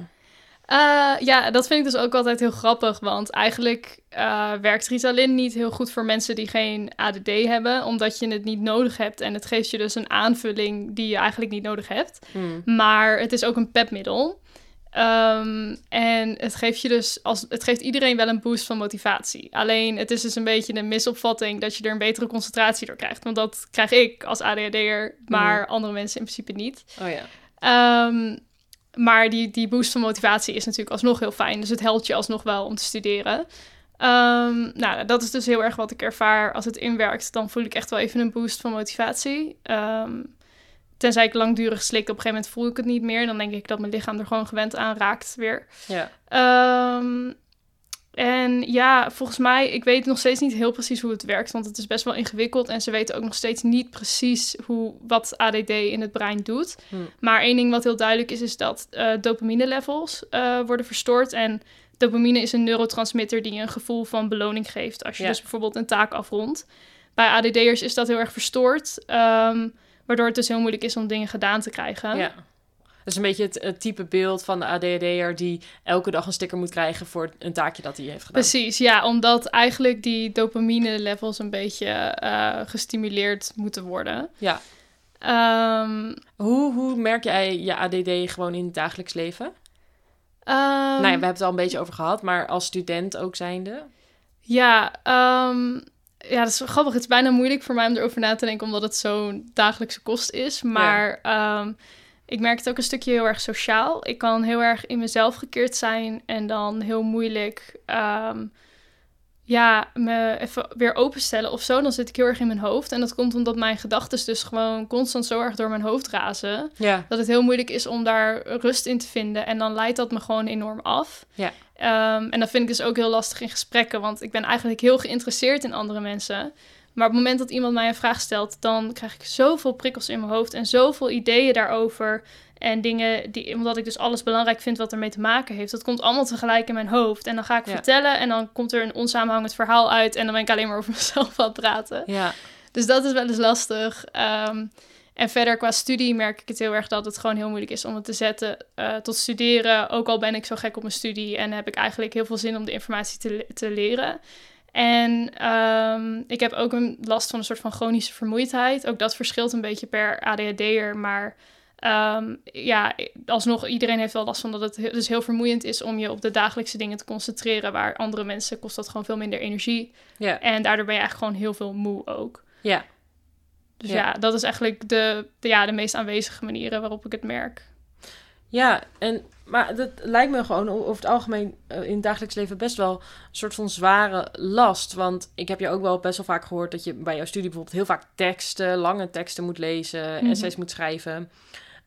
Eh, ja, dat vind ik dus ook altijd heel grappig. Want eigenlijk eh, werkt Ritalin niet heel goed voor mensen die geen ADD hebben. Omdat je het niet nodig hebt. En het geeft je dus een aanvulling die je eigenlijk niet nodig hebt. Hmm. Maar het is ook een pepmiddel. Ehm, en het geeft je dus als het geeft iedereen wel een boost van motivatie. Alleen het is dus een beetje een misopvatting dat je er een betere concentratie door krijgt. Want dat krijg ik als ADHD'er, maar andere mensen in principe niet. Oh ja. Ehm, maar die, die boost van motivatie is natuurlijk alsnog heel fijn. Dus het helpt je alsnog wel om te studeren. Ehm, nou, dat is dus heel erg wat ik ervaar. Als het inwerkt, dan voel ik echt wel even een boost van motivatie. Ehm, tenzij ik langdurig slik, op een gegeven moment voel ik het niet meer. Dan denk ik dat mijn lichaam er gewoon gewend aan raakt weer. Ja. Ehm, en ja, volgens mij, ik weet nog steeds niet heel precies hoe het werkt, want het is best wel ingewikkeld en ze weten ook nog steeds niet precies hoe, wat ADD in het brein doet. Hm. Maar één ding wat heel duidelijk is, is dat eh, dopamine levels eh, worden verstoord en dopamine is een neurotransmitter die je een gevoel van beloning geeft als je Ja. dus bijvoorbeeld een taak afrondt. Bij ADD'ers is dat heel erg verstoord, ehm, waardoor het dus heel moeilijk is om dingen gedaan te krijgen. Ja. Dat is een beetje het, het type beeld van de ADHD'er die elke dag een sticker moet krijgen voor een taakje dat hij heeft gedaan. Precies, ja, omdat eigenlijk die dopamine levels een beetje eh, gestimuleerd moeten worden. Ja. Ehm, Hoe, hoe merk jij je ADD gewoon in het dagelijks leven? ehm, nou ja, we hebben het al een beetje over gehad, maar als student ook zijnde. Ja, ehm, ja, dat is grappig. Het is bijna moeilijk voor mij om erover na te denken, omdat het zo'n dagelijkse kost is. Maar ik merk het ook een stukje heel erg sociaal. Ik kan heel erg in mezelf gekeerd zijn en dan heel moeilijk ehm, ja, me even weer openstellen of zo. Dan zit ik heel erg in mijn hoofd. En dat komt omdat mijn gedachten dus gewoon constant zo erg door mijn hoofd razen. Ja. Dat het heel moeilijk is om daar rust in te vinden. En dan leidt dat me gewoon enorm af. Ja. Ehm, en dat vind ik dus ook heel lastig in gesprekken. Want ik ben eigenlijk heel geïnteresseerd in andere mensen. Maar op het moment dat iemand mij een vraag stelt, dan krijg ik zoveel prikkels in mijn hoofd en zoveel ideeën daarover. En dingen die, omdat ik dus alles belangrijk vind wat ermee te maken heeft. Dat komt allemaal tegelijk in mijn hoofd. En dan ga ik Ja. vertellen en dan komt er een onsamenhangend verhaal uit. En dan ben ik alleen maar over <laughs> mezelf aan het praten. Ja. Dus dat is wel eens lastig. Ehm, en verder qua studie merk ik het heel erg dat het gewoon heel moeilijk is om het te zetten eh, tot studeren. Ook al ben ik zo gek op mijn studie en heb ik eigenlijk heel veel zin om de informatie te, te leren. En ehm, ik heb ook een last van een soort van chronische vermoeidheid. Ook dat verschilt een beetje per ADHD'er, maar ehm, ja, alsnog iedereen heeft wel last van dat het he- dus heel vermoeiend is om je op de dagelijkse dingen te concentreren. Waar andere mensen kost dat gewoon veel minder energie. Ja. En daardoor ben je eigenlijk gewoon heel veel moe ook. Ja. Dus Ja. ja, dat is eigenlijk de, de, ja, de meest aanwezige manieren waarop ik het merk. Ja, en, maar dat lijkt me gewoon over het algemeen eh, in het dagelijks leven best wel een soort van zware last. Want ik heb je ook wel best wel vaak gehoord dat je bij jouw studie bijvoorbeeld heel vaak teksten, lange teksten moet lezen, Mhm. essays moet schrijven.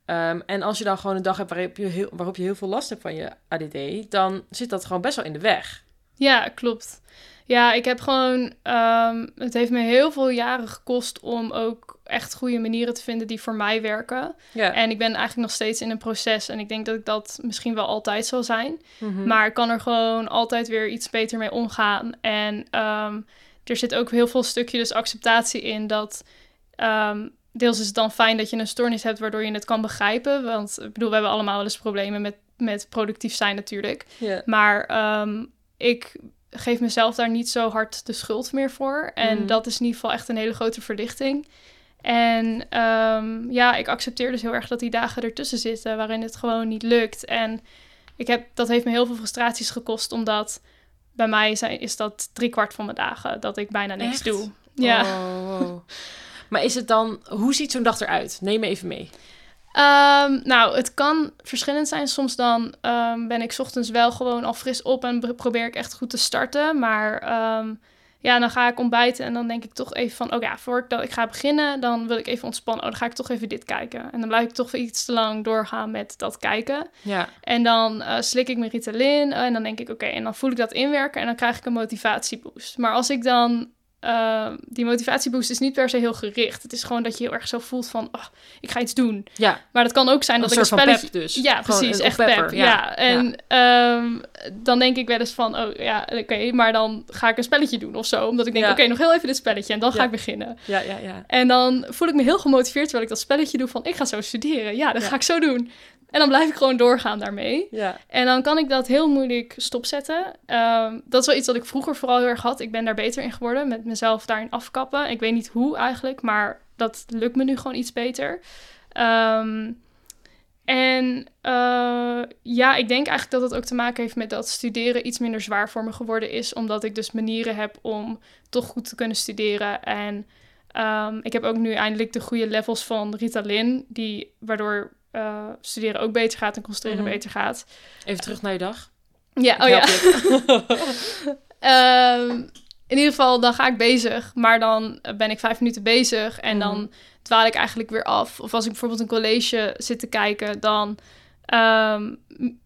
Ehm, en als je dan gewoon een dag hebt waarop je, heel, waarop je heel veel last hebt van je ADD, dan zit dat gewoon best wel in de weg. Ja, klopt. Ja, ik heb gewoon. ehm, het heeft me heel veel jaren gekost om ook echt goede manieren te vinden die voor mij werken. En ik ben eigenlijk nog steeds in een proces. En ik denk dat ik dat misschien wel altijd zal zijn. Mhm. Maar ik kan er gewoon altijd weer iets beter mee omgaan. En ehm, er zit ook heel veel stukje dus acceptatie in dat. ehm, deels is het dan fijn dat je een stoornis hebt waardoor je het kan begrijpen. Want ik bedoel, we hebben allemaal wel eens problemen met, met productief zijn natuurlijk. Maar ehm, ik geef mezelf daar niet zo hard de schuld meer voor. En Mhm. dat is in ieder geval echt een hele grote verlichting. En ehm, ja, ik accepteer dus heel erg dat die dagen ertussen zitten waarin het gewoon niet lukt. En ik heb, dat heeft me heel veel frustraties gekost, omdat bij mij zijn, is dat driekwart van mijn dagen dat ik bijna niks Echt? doe. Ja. Oh, wow. Maar is het dan, hoe ziet zo'n dag eruit? Neem me even mee. Ehm, nou, het kan verschillend zijn. Soms dan ehm, ben ik 's ochtends wel gewoon al fris op en be- probeer ik echt goed te starten. Maar ja, dan ga ik ontbijten en dan denk ik toch even van... oh ja, voor ik, dat ik ga beginnen, dan wil ik even ontspannen. Oh, dan ga ik toch even dit kijken. En dan blijf ik toch iets te lang doorgaan met dat kijken. Ja. En dan eh, slik ik mijn Ritalin en dan denk ik... oké, en dan voel ik dat inwerken en dan krijg ik een motivatieboost. Maar als ik dan... eh, die motivatieboost is niet per se heel gericht. Het is gewoon dat je heel erg zo voelt van... oh, ik ga iets doen. Ja, Maar dat kan ook zijn een dat ik een spelletje... pep dus. Ja, Gewoon precies. Echt oppepper, pep. ja. Ja. En ehm, dan denk ik wel eens van, oh ja, oké, maar dan ga ik een spelletje doen of zo. Omdat ik denk, Ja. oké, nog heel even dit spelletje en dan ga ik beginnen. Ja, ja, ja. En dan voel ik me heel gemotiveerd terwijl ik dat spelletje doe van, ik ga zo studeren. Ja, dat ga ik zo doen. En dan blijf ik gewoon doorgaan daarmee. Ja. En dan kan ik dat heel moeilijk stopzetten. Ehm, dat is wel iets dat ik vroeger vooral heel erg had. Ik ben daar beter in geworden, met mezelf daarin afkappen. Ik weet niet hoe eigenlijk, maar dat lukt me nu gewoon iets beter. Ehm, en eh, ja, ik denk eigenlijk dat het ook te maken heeft met dat studeren iets minder zwaar voor me geworden is. Omdat ik dus manieren heb om toch goed te kunnen studeren. En ehm, ik heb ook nu eindelijk de goede levels van Ritalin, die, waardoor eh, studeren ook beter gaat en concentreren Mhm. beter gaat. Even terug naar je dag. Ja, oh ja. <laughs> Ehm, in ieder geval, dan ga ik bezig. Maar dan ben ik vijf minuten bezig. En Mhm. dan dwaal ik eigenlijk weer af. Of als ik bijvoorbeeld een college zit te kijken, dan ehm,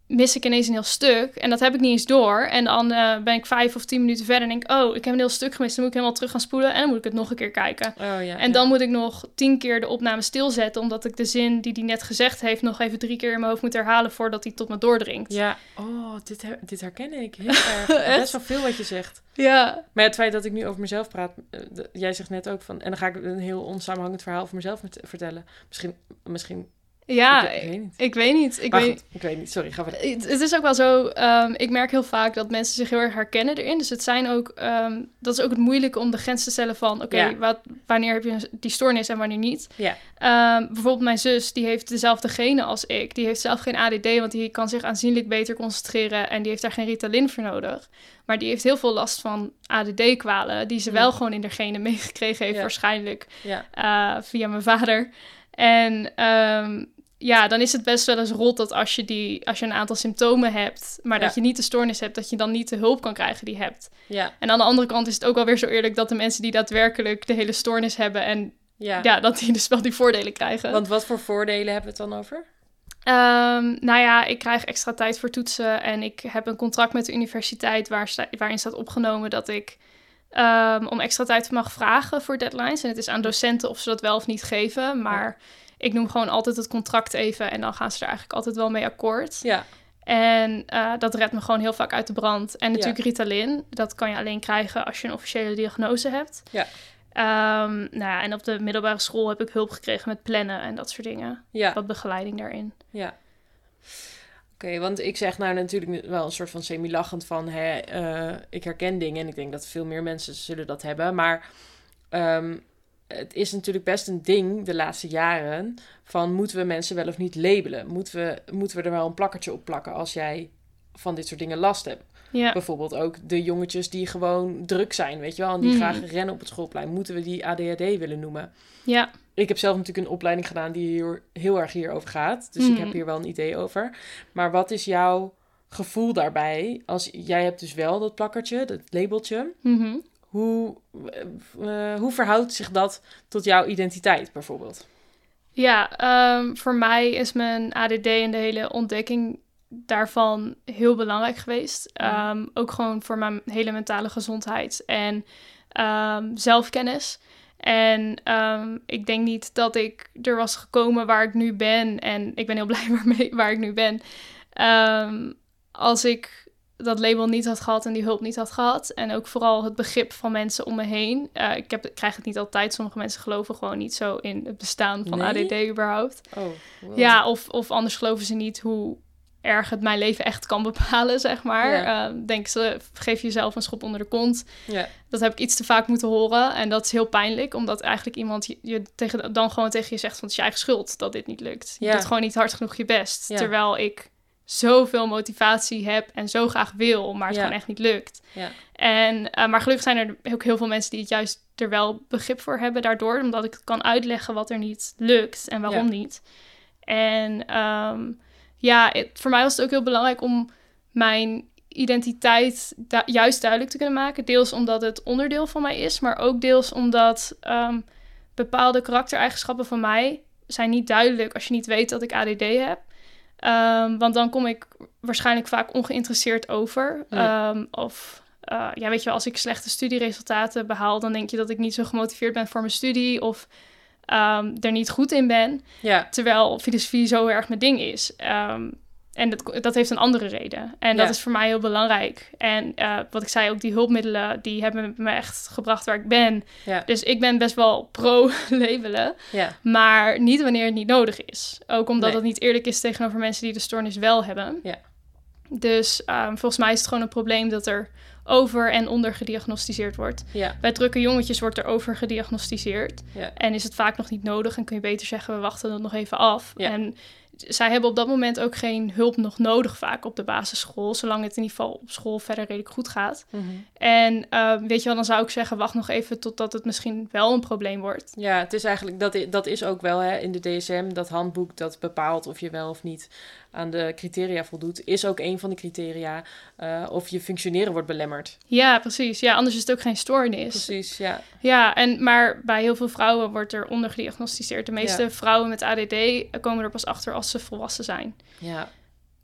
mis ik ineens een heel stuk. En dat heb ik niet eens door. En dan eh, ben ik vijf of tien minuten verder en denk oh, ik heb een heel stuk gemist. Dan moet ik helemaal terug gaan spoelen. En dan moet ik het nog een keer kijken. Oh ja. En ja. dan moet ik nog tien keer de opname stilzetten. Omdat ik de zin die hij net gezegd heeft nog even drie keer in mijn hoofd moet herhalen voordat hij tot me doordringt. Ja, oh, dit, her- dit herken ik heel <laughs> erg. Best wel veel wat je zegt. ja. Maar het feit dat ik nu over mezelf praat, eh, jij zegt net ook van, en dan ga ik een heel onsamenhangend verhaal over mezelf met- vertellen. Misschien, misschien, Ja, ik, weet niet. ik weet niet. Ik maar weet, goed, ik weet niet. Sorry, ga verder. Het, het is ook wel zo, ehm, ik merk heel vaak dat mensen zich heel erg herkennen erin. Dus het zijn ook, ehm, dat is ook het moeilijke om de grens te stellen van, oké, Ja. wat wanneer heb je die stoornis en wanneer niet. Ja. Ehm, bijvoorbeeld mijn zus, die heeft dezelfde genen als ik. Die heeft zelf geen ADD, want die kan zich aanzienlijk beter concentreren en die heeft daar geen Ritalin voor nodig. Maar die heeft heel veel last van ADD-kwalen, die ze wel gewoon in de genen meegekregen heeft, waarschijnlijk Ja, eh, via mijn vader. En ehm, ja, dan is het best wel eens rot dat als je, die, als je een aantal symptomen hebt, maar dat je niet de stoornis hebt, dat je dan niet de hulp kan krijgen die je hebt. ja, En aan de andere kant is het ook wel weer zo eerlijk dat de mensen die daadwerkelijk de hele stoornis hebben en ja. ja, dat die dus wel die voordelen krijgen. Want wat voor voordelen hebben we het dan over? Ehm, nou ja, ik krijg extra tijd voor toetsen en ik heb een contract met de universiteit waar sta- waarin staat opgenomen dat ik ehm, om extra tijd mag vragen voor deadlines. En het is aan docenten of ze dat wel of niet geven, maar ik noem gewoon altijd het contract even en dan gaan ze er eigenlijk altijd wel mee akkoord. Ja, En eh, dat redt me gewoon heel vaak uit de brand. En natuurlijk Ja. Ritalin, dat kan je alleen krijgen als je een officiële diagnose hebt. Ja. Ehm, nou ja, en op de middelbare school heb ik hulp gekregen met plannen en dat soort dingen. ja, Wat begeleiding daarin. ja. Oké, want ik zeg nou natuurlijk wel een soort van semi-lachend van, hè, eh, ik herken dingen en ik denk dat veel meer mensen zullen dat hebben. Maar ehm, het is natuurlijk best een ding de laatste jaren van moeten we mensen wel of niet labelen? Moeten we, moeten we er wel een plakkertje op plakken als jij van dit soort dingen last hebt? Ja. Bijvoorbeeld ook de jongetjes die gewoon druk zijn, weet je wel, en die Mhm. graag rennen op het schoolplein. Moeten we die ADHD willen noemen? Ja. Ik heb zelf natuurlijk een opleiding gedaan die hier heel erg hierover gaat. Dus ik heb hier wel een idee over. Maar wat is jouw gevoel daarbij? Als jij hebt dus wel dat plakkertje, dat labeltje. Mhm. Hoe, eh, hoe verhoudt zich dat tot jouw identiteit bijvoorbeeld? Ja, ehm, voor mij is mijn ADD en de hele ontdekking daarvan heel belangrijk geweest. Ehm, ook gewoon voor mijn hele mentale gezondheid en ehm, zelfkennis. En ik denk niet dat ik er was gekomen waar ik nu ben. En ik ben heel <laughs> blij waarmee, waar ik nu ben. Als ik dat label niet had gehad en die hulp niet had gehad. En ook vooral het begrip van mensen om me heen. Eh, ik, heb, ik krijg het niet altijd. Sommige mensen geloven gewoon niet zo in het bestaan van Nee? ADD überhaupt. Oh, wow. Ja, of, of anders geloven ze niet hoe erg het mijn leven echt kan bepalen, zeg maar. Ja. Eh, denken ze, geef jezelf een schop onder de kont. Ja, Dat heb ik iets te vaak moeten horen. En dat is heel pijnlijk, omdat eigenlijk iemand je, je tegen, dan gewoon tegen je zegt van het is je eigen schuld dat dit niet lukt. Je doet gewoon niet hard genoeg je best. Terwijl ik zoveel motivatie heb en zo graag wil, maar het Ja. gewoon echt niet lukt. ja, En, eh, maar gelukkig zijn er ook heel veel mensen die het juist er wel begrip voor hebben daardoor. Omdat ik kan uitleggen wat er niet lukt en waarom Ja. niet. En ehm, ja, het- voor mij was het ook heel belangrijk om mijn identiteit juist duidelijk te kunnen maken. Deels omdat het onderdeel van mij is, maar ook deels omdat ehm, bepaalde karaktereigenschappen van mij zijn niet duidelijk als je niet weet dat ik ADD heb. Ehm, want dan kom ik waarschijnlijk vaak ongeïnteresseerd over. Ja. Ehm, of eh, ja, weet je wel, als ik slechte studieresultaten behaal, dan denk je dat ik niet zo gemotiveerd ben voor mijn studie of ehm, er niet goed in ben. ja, Terwijl filosofie zo erg mijn ding is. En dat, dat heeft een andere reden. En dat Ja. is voor mij heel belangrijk. En eh, wat ik zei, ook die hulpmiddelen, die hebben me echt gebracht waar ik ben. ja, Dus ik ben best wel <laughs> pro-labelen. ja, Maar niet wanneer het niet nodig is. Ook omdat Nee. het niet eerlijk is tegenover mensen die de stoornis wel hebben. Ja. Dus ehm, volgens mij is het gewoon een probleem dat er over- en onder gediagnosticeerd wordt. Bij drukke jongetjes wordt er over gediagnosticeerd. En is het vaak nog niet nodig en kun je beter zeggen, we wachten het nog even af. En zij hebben op dat moment ook geen hulp nog nodig vaak op de basisschool, zolang het in ieder geval op school verder redelijk goed gaat. Mhm. En eh, weet je wel, dan zou ik zeggen, wacht nog even totdat het misschien wel een probleem wordt. Ja, het is eigenlijk, dat, dat is ook wel hè, in de DSM, dat handboek dat bepaalt of je wel of niet aan de criteria voldoet, is ook een van de criteria eh, of je functioneren wordt belemmerd. Ja, precies. Ja, anders is het ook geen stoornis. Precies, ja. Ja, en, maar bij heel veel vrouwen wordt er ondergediagnosticeerd. De meeste Ja. vrouwen met ADD komen er pas achter als ze volwassen zijn. ja.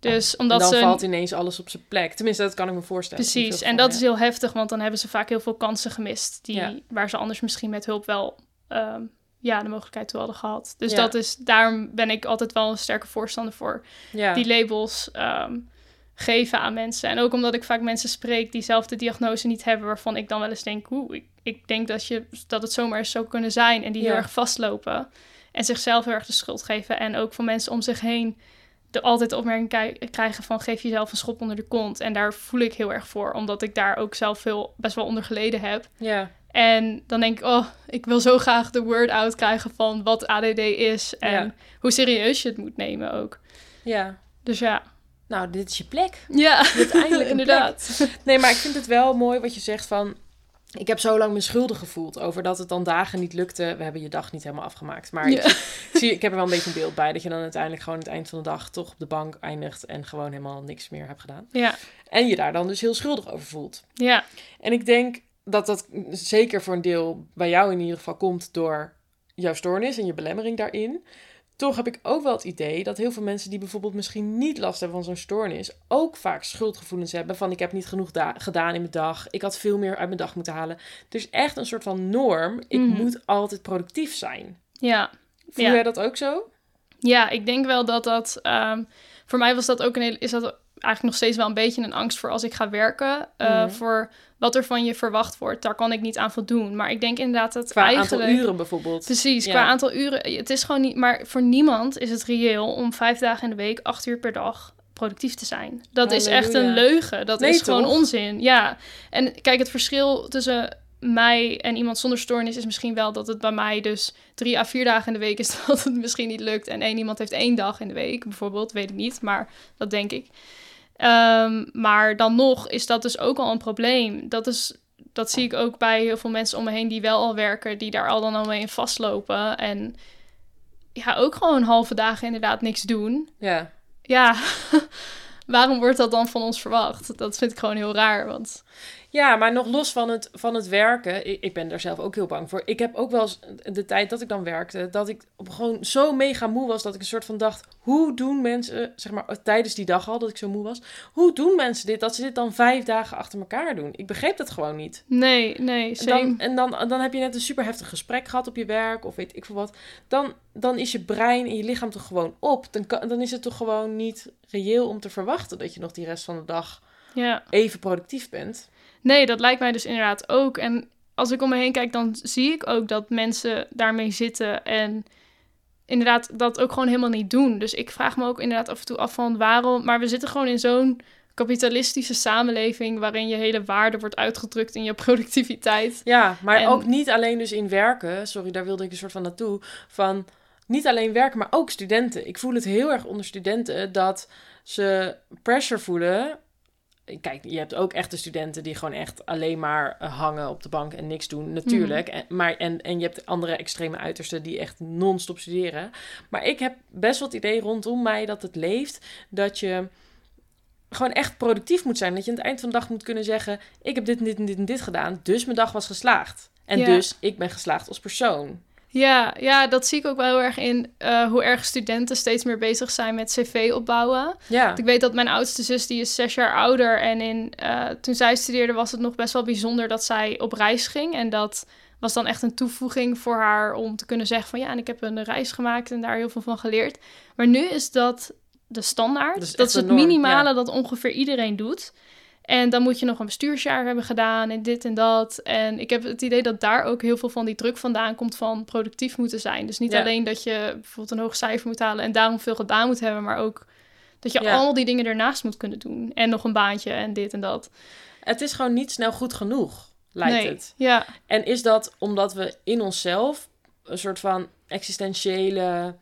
Dus En omdat dan ze... valt ineens alles op zijn plek. Tenminste, dat kan ik me voorstellen. Precies, en dat is heel heftig, want dan hebben ze vaak heel veel kansen gemist... Die, Ja. waar ze anders misschien met hulp wel ehm, ja, de mogelijkheid toe hadden gehad. Dus Ja. dat is, daarom ben ik altijd wel een sterke voorstander voor ja. die labels ehm, geven aan mensen. En ook omdat ik vaak mensen spreek die zelf de diagnose niet hebben... waarvan ik dan wel eens denk, oeh, ik, ik denk dat, je, dat het zomaar zou kunnen zijn... en die heel erg vastlopen en zichzelf heel erg de schuld geven... en ook van mensen om zich heen de altijd de opmerking krijgen van geef jezelf een schop onder de kont. En daar voel ik heel erg voor, omdat ik daar ook zelf veel best wel onder geleden heb. ja. En dan denk ik, oh, ik wil zo graag de word out krijgen van wat ADD is en Ja. hoe serieus je het moet nemen ook. ja. Dus ja, Nou, dit is je plek. ja, Uiteindelijk <laughs> inderdaad. Nee, maar ik vind het wel mooi wat je zegt van... Ik heb zo lang me schuldig gevoeld over dat het dan dagen niet lukte. We hebben je dag niet helemaal afgemaakt. Maar Ja. ik, zie, ik heb er wel een beetje een beeld bij... dat je dan uiteindelijk gewoon het eind van de dag... toch op de bank eindigt en gewoon helemaal niks meer hebt gedaan. Ja, En je daar dan dus heel schuldig over voelt. ja, En ik denk dat dat zeker voor een deel bij jou in ieder geval komt door jouw stoornis en je belemmering daarin. Toch heb ik ook wel het idee dat heel veel mensen die bijvoorbeeld misschien niet last hebben van zo'n stoornis, ook vaak schuldgevoelens hebben van ik heb niet genoeg da- gedaan in mijn dag, ik had veel meer uit mijn dag moeten halen. Dus echt een soort van norm, ik Mhm. moet altijd productief zijn. ja. Voel Ja. jij dat ook zo? Ja, ik denk wel dat dat... ehm, voor mij was dat ook een hele... Is dat eigenlijk nog steeds wel een beetje een angst voor als ik ga werken. eh, Mhm. Voor wat er van je verwacht wordt. Daar kan ik niet aan voldoen. Maar ik denk inderdaad dat Qua eigenlijk... aantal uren bijvoorbeeld. Precies, Ja. qua aantal uren. Het is gewoon niet... Maar voor niemand is het reëel om vijf dagen in de week, acht uur per dag productief te zijn. Dat is echt een leugen. Dat Nee, is gewoon toch? onzin. Ja. En kijk, het verschil tussen mij en iemand zonder stoornis is misschien wel dat het bij mij dus drie à vier dagen in de week is <laughs> dat het misschien niet lukt. En één iemand heeft één dag in de week bijvoorbeeld, weet ik niet, maar dat denk ik. Ehm, maar dan nog is dat dus ook al een probleem. Dat, is, dat zie ik ook bij heel veel mensen om me heen die wel al werken, die daar al dan al mee in vastlopen. En ja, ook gewoon halve dagen inderdaad niks doen. Ja. Ja, <laughs> waarom wordt dat dan van ons verwacht? Dat vind ik gewoon heel raar, want... Ja, maar nog los van het, van het werken, ik, ik ben daar zelf ook heel bang voor. Ik heb ook wel eens de tijd dat ik dan werkte, dat ik gewoon zo mega moe was dat ik een soort van dacht: hoe doen mensen, zeg maar tijdens die dag al dat ik zo moe was, hoe doen mensen dit dat ze dit dan vijf dagen achter elkaar doen? Ik begreep dat gewoon niet. Nee, nee, en dan, en dan, dan heb je net een super heftig gesprek gehad op je werk of weet ik veel wat. Dan, dan is je brein en je lichaam toch gewoon op. Dan, dan is het toch gewoon niet reëel om te verwachten dat je nog die rest van de dag ja. even productief bent. Nee, dat lijkt mij dus inderdaad ook. En als ik om me heen kijk, dan zie ik ook dat mensen daarmee zitten en inderdaad dat ook gewoon helemaal niet doen. Dus ik vraag me ook inderdaad af en toe af van waarom. Maar we zitten gewoon in zo'n kapitalistische samenleving waarin je hele waarde wordt uitgedrukt in je <laughs> productiviteit. Ja, maar ook niet alleen dus in werken. Sorry, daar wilde ik een soort van naartoe. Van niet alleen werken, maar ook studenten. Ik voel het heel erg onder studenten dat ze pressure voelen Kijk, je hebt ook echte studenten die gewoon echt alleen maar eh, hangen op de bank en niks doen, natuurlijk. Mhm. En, maar, en, en je hebt andere extreme uitersten die echt non-stop studeren. Maar ik heb best wel het idee rondom mij dat het leeft dat je gewoon echt productief moet zijn. Dat je aan het eind van de dag moet kunnen zeggen: Ik heb dit en dit en dit en dit gedaan, dus mijn dag was geslaagd. En dus ik ben geslaagd als persoon. Ja, ja, dat zie ik ook wel heel erg in uh, hoe erg studenten steeds meer bezig zijn met cv opbouwen. Ja. Ik weet dat mijn oudste zus, die is zes jaar ouder. En in, uh, toen zij studeerde was het nog best wel bijzonder dat zij op reis ging. En dat was dan echt een toevoeging voor haar om te kunnen zeggen van... ja, en ik heb een reis gemaakt en daar heel veel van geleerd. Maar nu is dat de standaard. Dat is het minimale dat ongeveer iedereen doet. En dan moet je nog een bestuursjaar hebben gedaan en dit en dat. En ik heb het idee dat daar ook heel veel van die druk vandaan komt van productief moeten zijn. Dus niet alleen dat je bijvoorbeeld een hoog cijfer moet halen en daarom veel gedaan moet hebben, maar ook dat je ja. al die dingen ernaast moet kunnen doen. En nog een baantje en dit en dat. Het is gewoon niet snel goed genoeg, lijkt nee. het. Ja. En is dat omdat we in onszelf een soort van existentiële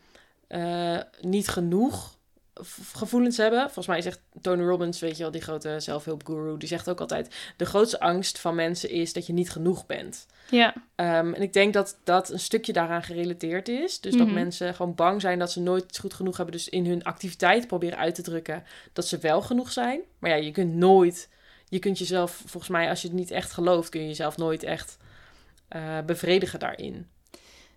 uh, niet genoeg gevoelens hebben. Volgens mij zegt Tony Robbins, weet je wel, die grote zelfhulpguru, die zegt ook altijd: de grootste angst van mensen is dat je niet genoeg bent. Ja. Um, en ik denk dat dat een stukje daaraan gerelateerd is. Dus dat Mhm. mensen gewoon bang zijn dat ze nooit goed genoeg hebben. Dus in hun activiteit proberen uit te drukken dat ze wel genoeg zijn. Maar ja, je kunt nooit, je kunt jezelf, volgens mij, als je het niet echt gelooft, kun je jezelf nooit echt eh, bevredigen daarin.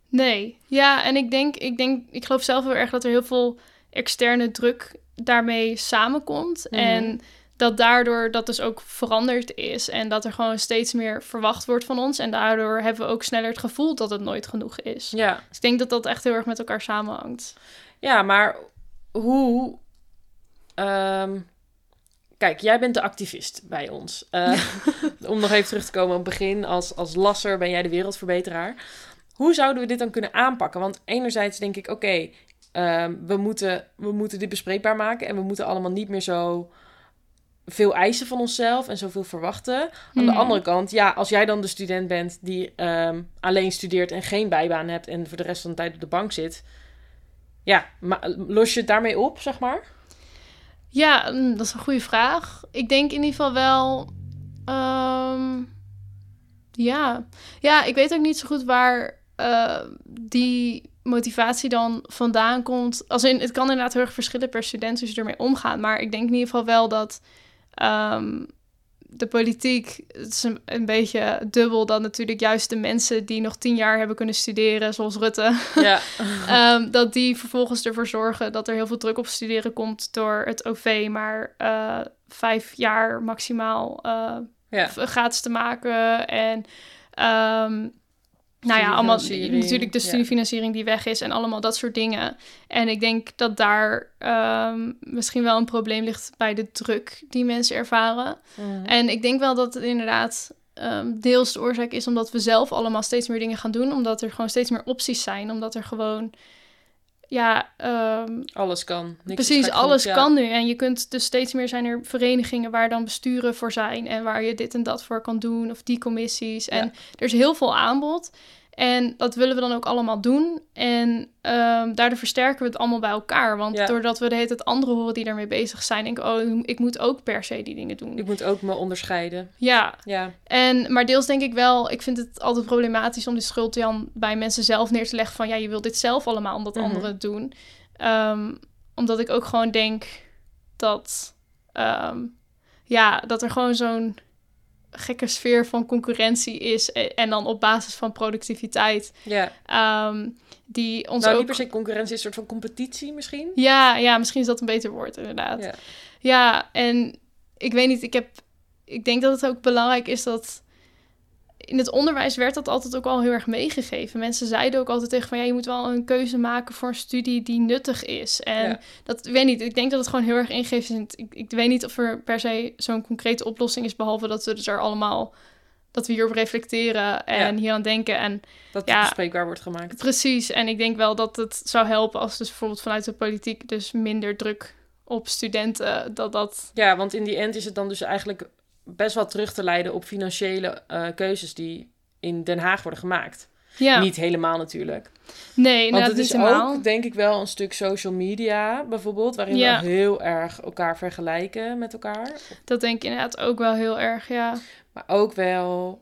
Nee. Ja, en ik denk, ik denk, ik geloof zelf heel erg dat er heel veel externe druk daarmee samenkomt. Mhm. En dat daardoor dat dus ook veranderd is. En dat er gewoon steeds meer verwacht wordt van ons. En daardoor hebben we ook sneller het gevoel dat het nooit genoeg is. Ja, Dus ik denk dat dat echt heel erg met elkaar samenhangt. ja maar hoe. ehm, kijk, jij bent de activist bij ons. Eh, <laughs> om nog even terug te komen op het begin. Als, als lasser ben jij de wereldverbeteraar. Hoe zouden we dit dan kunnen aanpakken? Want enerzijds denk ik, oké, ehm, we, moeten, we moeten dit bespreekbaar maken. En we moeten allemaal niet meer zo veel eisen van onszelf en zoveel verwachten. Aan de Hmm. andere kant, ja, als jij dan de student bent die ehm, alleen studeert en geen bijbaan hebt en voor de rest van de tijd op de bank zit. Ja, maar los je het daarmee op, zeg maar? Ja, mm, dat is een goede vraag. Ik denk in ieder geval wel. ehm, ja. ja, ik weet ook niet zo goed waar eh, die motivatie dan vandaan komt. Als in, het kan inderdaad heel erg verschillen per student hoe ze ermee omgaan. Maar ik denk in ieder geval wel dat ehm, de politiek, het is een, een beetje dubbel dan natuurlijk juist de mensen die nog tien jaar hebben kunnen studeren, zoals Rutte. Ja. <laughs> <laughs> Ehm, dat die vervolgens ervoor zorgen dat er heel veel druk op studeren komt door het OV, maar eh, vijf jaar maximaal eh, ja. gratis te maken. En ehm, nou ja, allemaal natuurlijk de ja. studiefinanciering die weg is en allemaal dat soort dingen. En ik denk dat daar ehm, misschien wel een probleem ligt bij de druk die mensen ervaren. En ik denk wel dat het inderdaad ehm, deels de oorzaak is omdat we zelf allemaal steeds meer dingen gaan doen. Omdat er gewoon steeds meer opties zijn. Omdat er gewoon ja, ehm, alles kan. Niks precies, alles ja. kan nu. En je kunt dus steeds meer zijn er verenigingen waar dan besturen voor zijn en waar je dit en dat voor kan doen, of die commissies. En Ja. er is heel veel aanbod. En dat willen we dan ook allemaal doen. En ehm, daardoor versterken we het allemaal bij elkaar. Want Ja. doordat we de hele tijd anderen horen die daarmee bezig zijn, denk ik, oh, ik moet ook per se die dingen doen. Ik moet ook me onderscheiden. Ja, Ja, en, maar deels denk ik wel, ik vind het altijd problematisch om die schuld dan bij mensen zelf neer te leggen van ja, je wilt dit zelf allemaal omdat Mhm. anderen het doen. Ehm, omdat ik ook gewoon denk dat, ehm, ja, dat er gewoon zo'n gekke sfeer van concurrentie is e- en dan op basis van productiviteit ja. ehm, die ons nou, ook... niet per se concurrentie, een soort van competitie misschien. Ja, ja, misschien is dat een beter woord inderdaad. Ja. Ja, en ik weet niet, ik heb. Ik denk dat het ook belangrijk is dat. In het onderwijs werd dat altijd ook al heel erg meegegeven. Mensen zeiden ook altijd tegen van ja, je moet wel een keuze maken voor een studie die nuttig is. En Ja. dat ik weet niet. Ik denk dat het gewoon heel erg ingeeft. Ik, ik weet niet of er per se zo'n concrete oplossing is, behalve dat we dus er allemaal dat we hierop reflecteren en Ja. hier aan denken. En Dat Ja. het bespreekbaar wordt gemaakt. Precies, en ik denk wel dat het zou helpen als dus bijvoorbeeld vanuit de politiek dus minder druk op studenten, dat dat... Ja, want in die end is het dan dus eigenlijk best wel terug te leiden op financiële eh, keuzes die in Den Haag worden gemaakt. Ja, Niet helemaal natuurlijk. nee, Want het is helemaal. ook, denk ik, wel een stuk social media bijvoorbeeld, waarin Ja. we heel erg elkaar vergelijken met elkaar. Dat denk ik inderdaad ook wel heel erg, ja. Maar ook wel.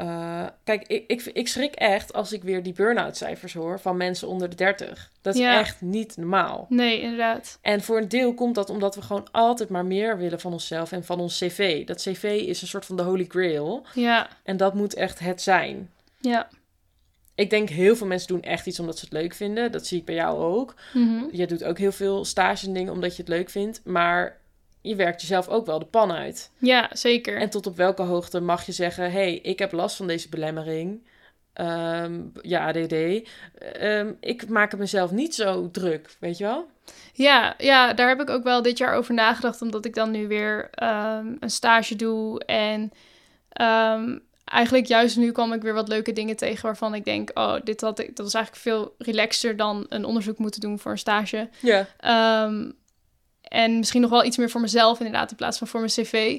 Eh, kijk, ik, ik, ik schrik echt als ik weer die burn-out cijfers hoor van mensen onder de 30. Dat is Ja. echt niet normaal. Nee, inderdaad. En voor een deel komt dat omdat we gewoon altijd maar meer willen van onszelf en van ons cv. Dat cv is een soort van de holy grail. Ja, En dat moet echt het zijn. ja. Ik denk heel veel mensen doen echt iets omdat ze het leuk vinden. Dat zie ik bij jou ook. Mhm. Je doet ook heel veel stages en dingen omdat je het leuk vindt. Maar je werkt jezelf ook wel de pan uit. Ja, zeker. En tot op welke hoogte mag je zeggen: hé, hey, ik heb last van deze belemmering. Ehm, ja, ADD. Ehm, ik maak het mezelf niet zo druk, weet je wel? Ja, ja, daar heb ik ook wel dit jaar over nagedacht, omdat ik dan nu weer ehm, een stage doe. En eigenlijk juist nu kwam ik weer wat leuke dingen tegen waarvan ik denk, oh, dit had ik, dat was eigenlijk veel relaxter dan een onderzoek moeten doen voor een stage. Ja. En misschien nog wel iets meer voor mezelf, inderdaad, in plaats van voor mijn cv.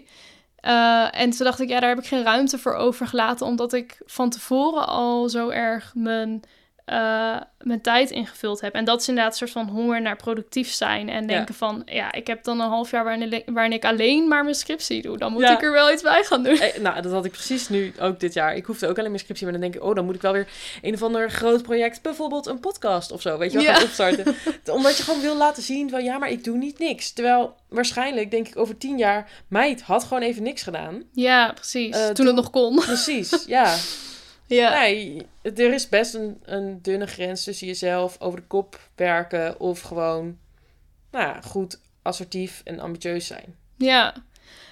Eh, en toen dacht ik, ja, daar heb ik geen ruimte voor overgelaten, omdat ik van tevoren al zo erg mijn, eh, mijn tijd ingevuld heb. En dat is inderdaad een soort van honger naar productief zijn. En denken van, ja, ik heb dan een half jaar waarin, waarin ik alleen maar mijn scriptie doe. Dan moet Ja. ik er wel iets bij gaan doen. Eh, nou, dat had ik precies nu ook dit jaar. Ik hoefde ook alleen mijn scriptie, maar dan denk ik, oh, dan moet ik wel weer een of ander groot project, bijvoorbeeld een podcast of zo, weet je wel, Ja. gaan opstarten. <laughs> Omdat je gewoon wil laten zien van, ja, maar ik doe niet niks. Terwijl waarschijnlijk, denk ik, over tien jaar, meid had gewoon even niks gedaan. Ja, precies. Eh, toen toen- het nog kon. Precies, ja. <laughs> ja. Nee, er is best een, een dunne grens tussen jezelf over de kop werken of gewoon, nou ja, goed assertief en ambitieus zijn. Ja.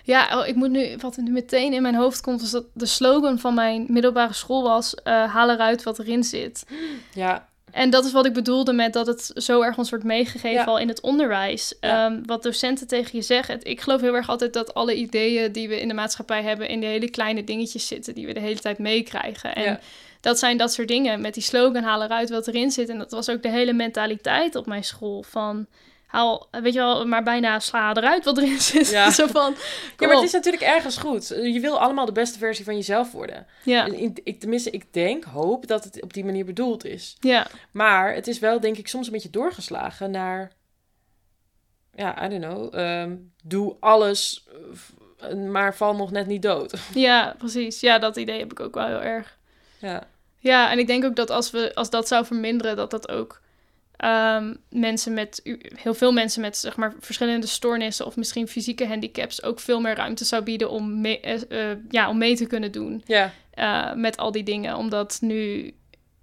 Ja, oh, ik moet nu, wat nu meteen in mijn hoofd komt, is dat de slogan van mijn middelbare school was: eh, haal eruit wat erin zit. Ja, En dat is wat ik bedoelde met dat het zo erg ons wordt meegegeven Ja. al in het onderwijs. Ja. Ehm, wat docenten tegen je zeggen. Ik geloof heel erg altijd dat alle ideeën die we in de maatschappij hebben in de hele kleine dingetjes zitten die we de hele tijd meekrijgen. En Ja. dat zijn dat soort dingen. Met die slogan haal eruit wat erin zit. En dat was ook de hele mentaliteit op mijn school van haal, weet je wel, maar bijna sla eruit wat erin zit. Ja. <laughs> zo van, ja maar het is natuurlijk ergens goed. Je wil allemaal de beste versie van jezelf worden. Ja, Ik, tenminste, ik denk, hoop dat het op die manier bedoeld is. ja, Maar het is wel, denk ik, soms een beetje doorgeslagen naar... Ja, I don't know. ehm, doe alles, eh, maar val nog net niet dood. <laughs> ja, precies. Ja, dat idee heb ik ook wel heel erg. Ja, Ja, en ik denk ook dat als, we, als dat zou verminderen, dat dat ook ehm, mensen met, heel veel mensen met zeg maar verschillende stoornissen of misschien fysieke handicaps ook veel meer ruimte zou bieden om mee, eh, eh, ja, om mee te kunnen doen ja, eh, met al die dingen. Omdat nu,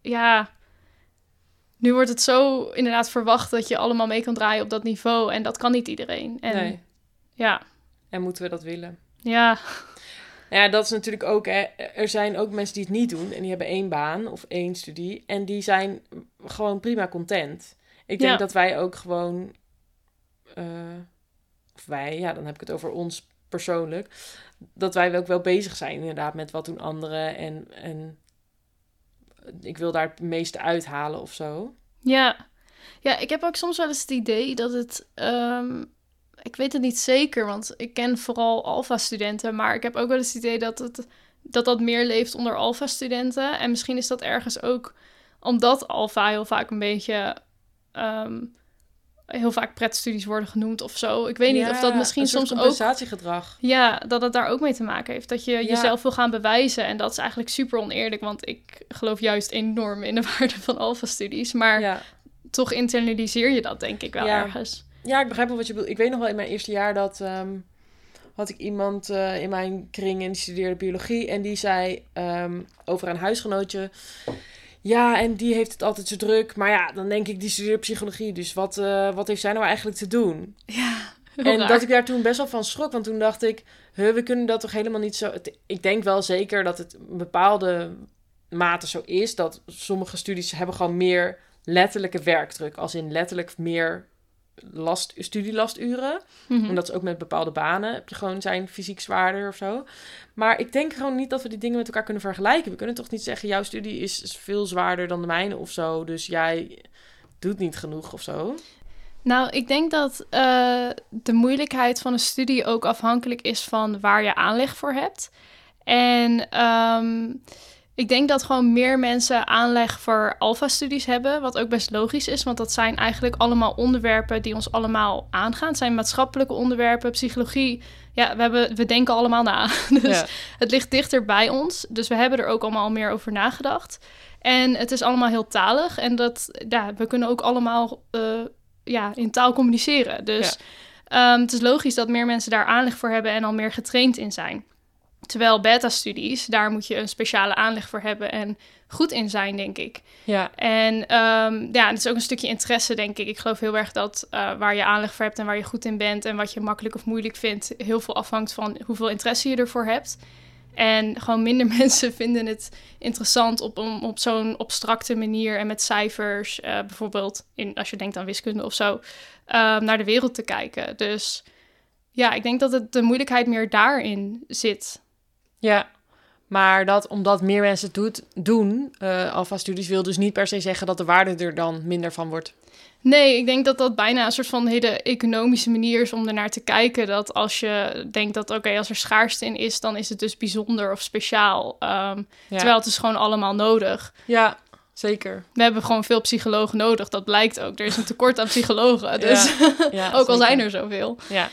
ja, nu wordt het zo inderdaad verwacht dat je allemaal mee kan draaien op dat niveau en dat kan niet iedereen. En nee. ja, En moeten we dat willen? ja, Ja, dat is natuurlijk ook. Hè, er zijn ook mensen die het niet doen en die hebben één baan of één studie en die zijn gewoon prima content. Ik denk Ja. dat wij ook gewoon, eh, of wij, ja, dan heb ik het over ons persoonlijk, dat wij ook wel bezig zijn inderdaad met wat doen anderen en, en ik wil daar het meeste uithalen of zo. Ja. Ja, ik heb ook soms wel eens het idee dat het. ehm, ik weet het niet zeker, want ik ken vooral Alpha-studenten. Maar ik heb ook wel eens het idee dat het, dat, dat meer leeft onder Alpha-studenten. En misschien is dat ergens ook omdat Alpha heel vaak een beetje. ehm, heel vaak pretstudies worden genoemd of zo. Ik weet niet of dat misschien soms ook. compensatiegedrag. Ja, dat het daar ook mee te maken heeft. Dat je Ja. jezelf wil gaan bewijzen. En dat is eigenlijk super oneerlijk. Want ik geloof juist enorm in de <laughs> waarde van Alpha-studies. Maar Ja. toch internaliseer je dat denk ik wel Ja. ergens. Ja, ik begrijp wel wat je bedoelt. Ik weet nog wel in mijn eerste jaar dat ehm, had ik iemand eh, in mijn kring en die studeerde biologie. En die zei ehm, over een huisgenootje. Ja, en die heeft het altijd zo druk. Maar ja, dan denk ik, die studeert psychologie. Dus wat, eh, wat heeft zij nou eigenlijk te doen? Ja, En dat ik daar toen best wel van schrok. Want toen dacht ik, huh, we kunnen dat toch helemaal niet zo... Ik denk wel zeker dat het een bepaalde mate zo is... dat sommige studies hebben gewoon meer letterlijke werkdruk. Als in letterlijk meer last, studielasturen. Mhm. En dat is ook met bepaalde banen. Heb je gewoon zijn fysiek zwaarder of zo. Maar ik denk gewoon niet dat we die dingen met elkaar kunnen vergelijken. We kunnen toch niet zeggen, jouw studie is, veel zwaarder dan de mijne of zo. Dus jij doet niet genoeg of zo. Nou, ik denk dat eh, de moeilijkheid van een studie ook afhankelijk is van waar je aanleg voor hebt. En ehm, ik denk dat gewoon meer mensen aanleg voor alfa-studies hebben, wat ook best logisch is, want dat zijn eigenlijk allemaal onderwerpen die ons allemaal aangaan. Het zijn maatschappelijke onderwerpen, psychologie. Ja, we, hebben, we denken allemaal na. <laughs> Dus Ja. het ligt dichter bij ons. Dus we hebben er ook allemaal al meer over nagedacht. En het is allemaal heel talig. En dat, ja, we kunnen ook allemaal eh, ja, in taal communiceren. Dus ehm, het is logisch dat meer mensen daar aanleg voor hebben en al meer getraind in zijn. Terwijl beta-studies, daar moet je een speciale aanleg voor hebben en goed in zijn, denk ik. Ja, En ehm, ja, het is ook een stukje interesse, denk ik. Ik geloof heel erg dat eh, waar je aanleg voor hebt en waar je goed in bent en wat je makkelijk of moeilijk vindt, heel veel afhangt van hoeveel interesse je ervoor hebt. En gewoon minder <laughs> mensen vinden het interessant op, om op zo'n abstracte manier en met cijfers, eh, bijvoorbeeld in, als je denkt aan wiskunde of zo, ehm, naar de wereld te kijken. Dus ja, ik denk dat het de moeilijkheid meer daarin zit. Ja. Maar dat, omdat meer mensen het doet, doen, eh alfa-studies, wil dus niet per se zeggen dat de waarde er dan minder van wordt. Nee, ik denk dat dat bijna een soort van hele economische manier is om ernaar te kijken. Dat als je denkt dat, oké, als er schaarste in is, dan is het dus bijzonder of speciaal. Ehm, Ja, Terwijl het is gewoon allemaal nodig. ja zeker. We hebben gewoon veel psychologen nodig, dat blijkt ook. Er is een tekort aan psychologen, dus Ja, <laughs> ook al zijn er zoveel. Ja.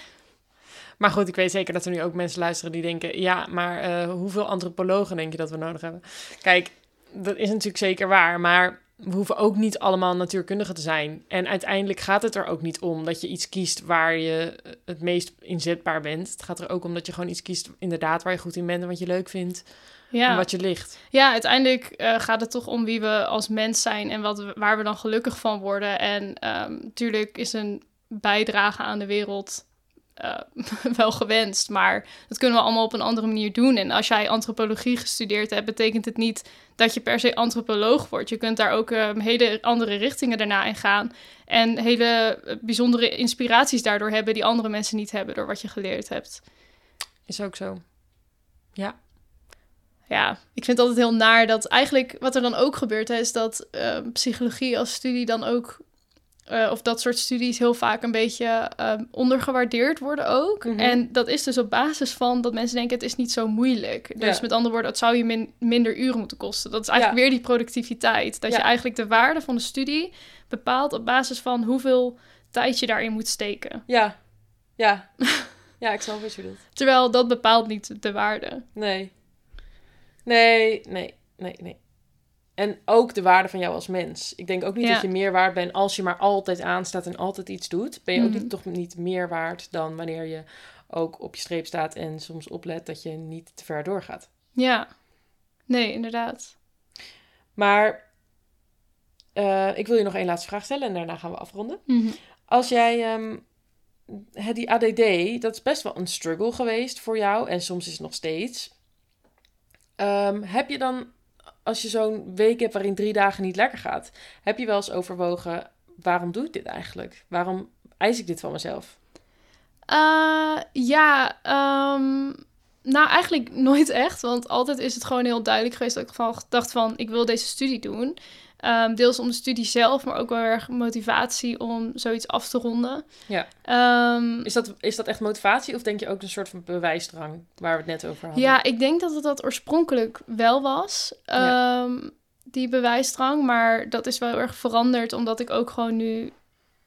Maar goed, ik weet zeker dat er nu ook mensen luisteren die denken... ja, maar eh, hoeveel antropologen denk je dat we nodig hebben? Kijk, dat is natuurlijk zeker waar, maar... we hoeven ook niet allemaal natuurkundigen te zijn. En uiteindelijk gaat het er ook niet om dat je iets kiest waar je het meest inzetbaar bent. Het gaat er ook om dat je gewoon iets kiest inderdaad waar je goed in bent... en wat je leuk vindt en wat je ligt. ja uiteindelijk eh, gaat het toch om wie we als mens zijn en wat waar we dan gelukkig van worden. En ehm, natuurlijk is een bijdrage aan de wereld eh, <laughs> wel gewenst, maar dat kunnen we allemaal op een andere manier doen. En als jij antropologie gestudeerd hebt, betekent het niet dat je per se antropoloog wordt. Je kunt daar ook ehm, hele andere richtingen daarna in gaan en hele eh, bijzondere inspiraties daardoor hebben die andere mensen niet hebben door wat je geleerd hebt. Is ook zo. Ja. ja, ik vind het altijd heel naar dat eigenlijk wat er dan ook gebeurt, hè, is dat eh, psychologie als studie dan ook, eh, of dat soort studies heel vaak een beetje eh, ondergewaardeerd worden ook. Mhm. En dat is dus op basis van dat mensen denken het is niet zo moeilijk. Dus Ja. met andere woorden, het zou je min- minder uren moeten kosten. Dat is eigenlijk Ja. weer die productiviteit. Dat Ja. je eigenlijk de waarde van de studie bepaalt op basis van hoeveel tijd je daarin moet steken. Ja. Ja. <laughs> ja, ik snap wat je bedoelt. Terwijl dat bepaalt niet de waarde. Nee. Nee, nee, nee, nee. En ook de waarde van jou als mens. Ik denk ook niet Ja. dat je meer waard bent als je maar altijd aanstaat en altijd iets doet. Ben je ook Mhm. niet, toch niet meer waard dan wanneer je ook op je streep staat en soms oplet dat je niet te ver doorgaat. Ja, nee, inderdaad. Maar eh, ik wil je nog één laatste vraag stellen en daarna gaan we afronden. Mhm. Als jij het- die ADD, dat is best wel een struggle geweest voor jou en soms is het nog steeds. Ehm, heb je dan, als je zo'n week hebt waarin drie dagen niet lekker gaat, heb je wel eens overwogen, waarom doe ik dit eigenlijk? Waarom eis ik dit van mezelf? Eh, ja, ehm, nou eigenlijk nooit echt. Want altijd is het gewoon heel duidelijk geweest dat ik van, dacht van, ik wil deze studie doen. Ehm, deels om de studie zelf, maar ook wel erg motivatie om zoiets af te ronden. Ja. Ehm, Is dat, is dat echt motivatie of denk je ook een soort van bewijsdrang waar we het net over hadden? ja, ik denk dat het dat oorspronkelijk wel was, Ja. ehm, die bewijsdrang. Maar dat is wel erg veranderd, omdat ik ook gewoon nu...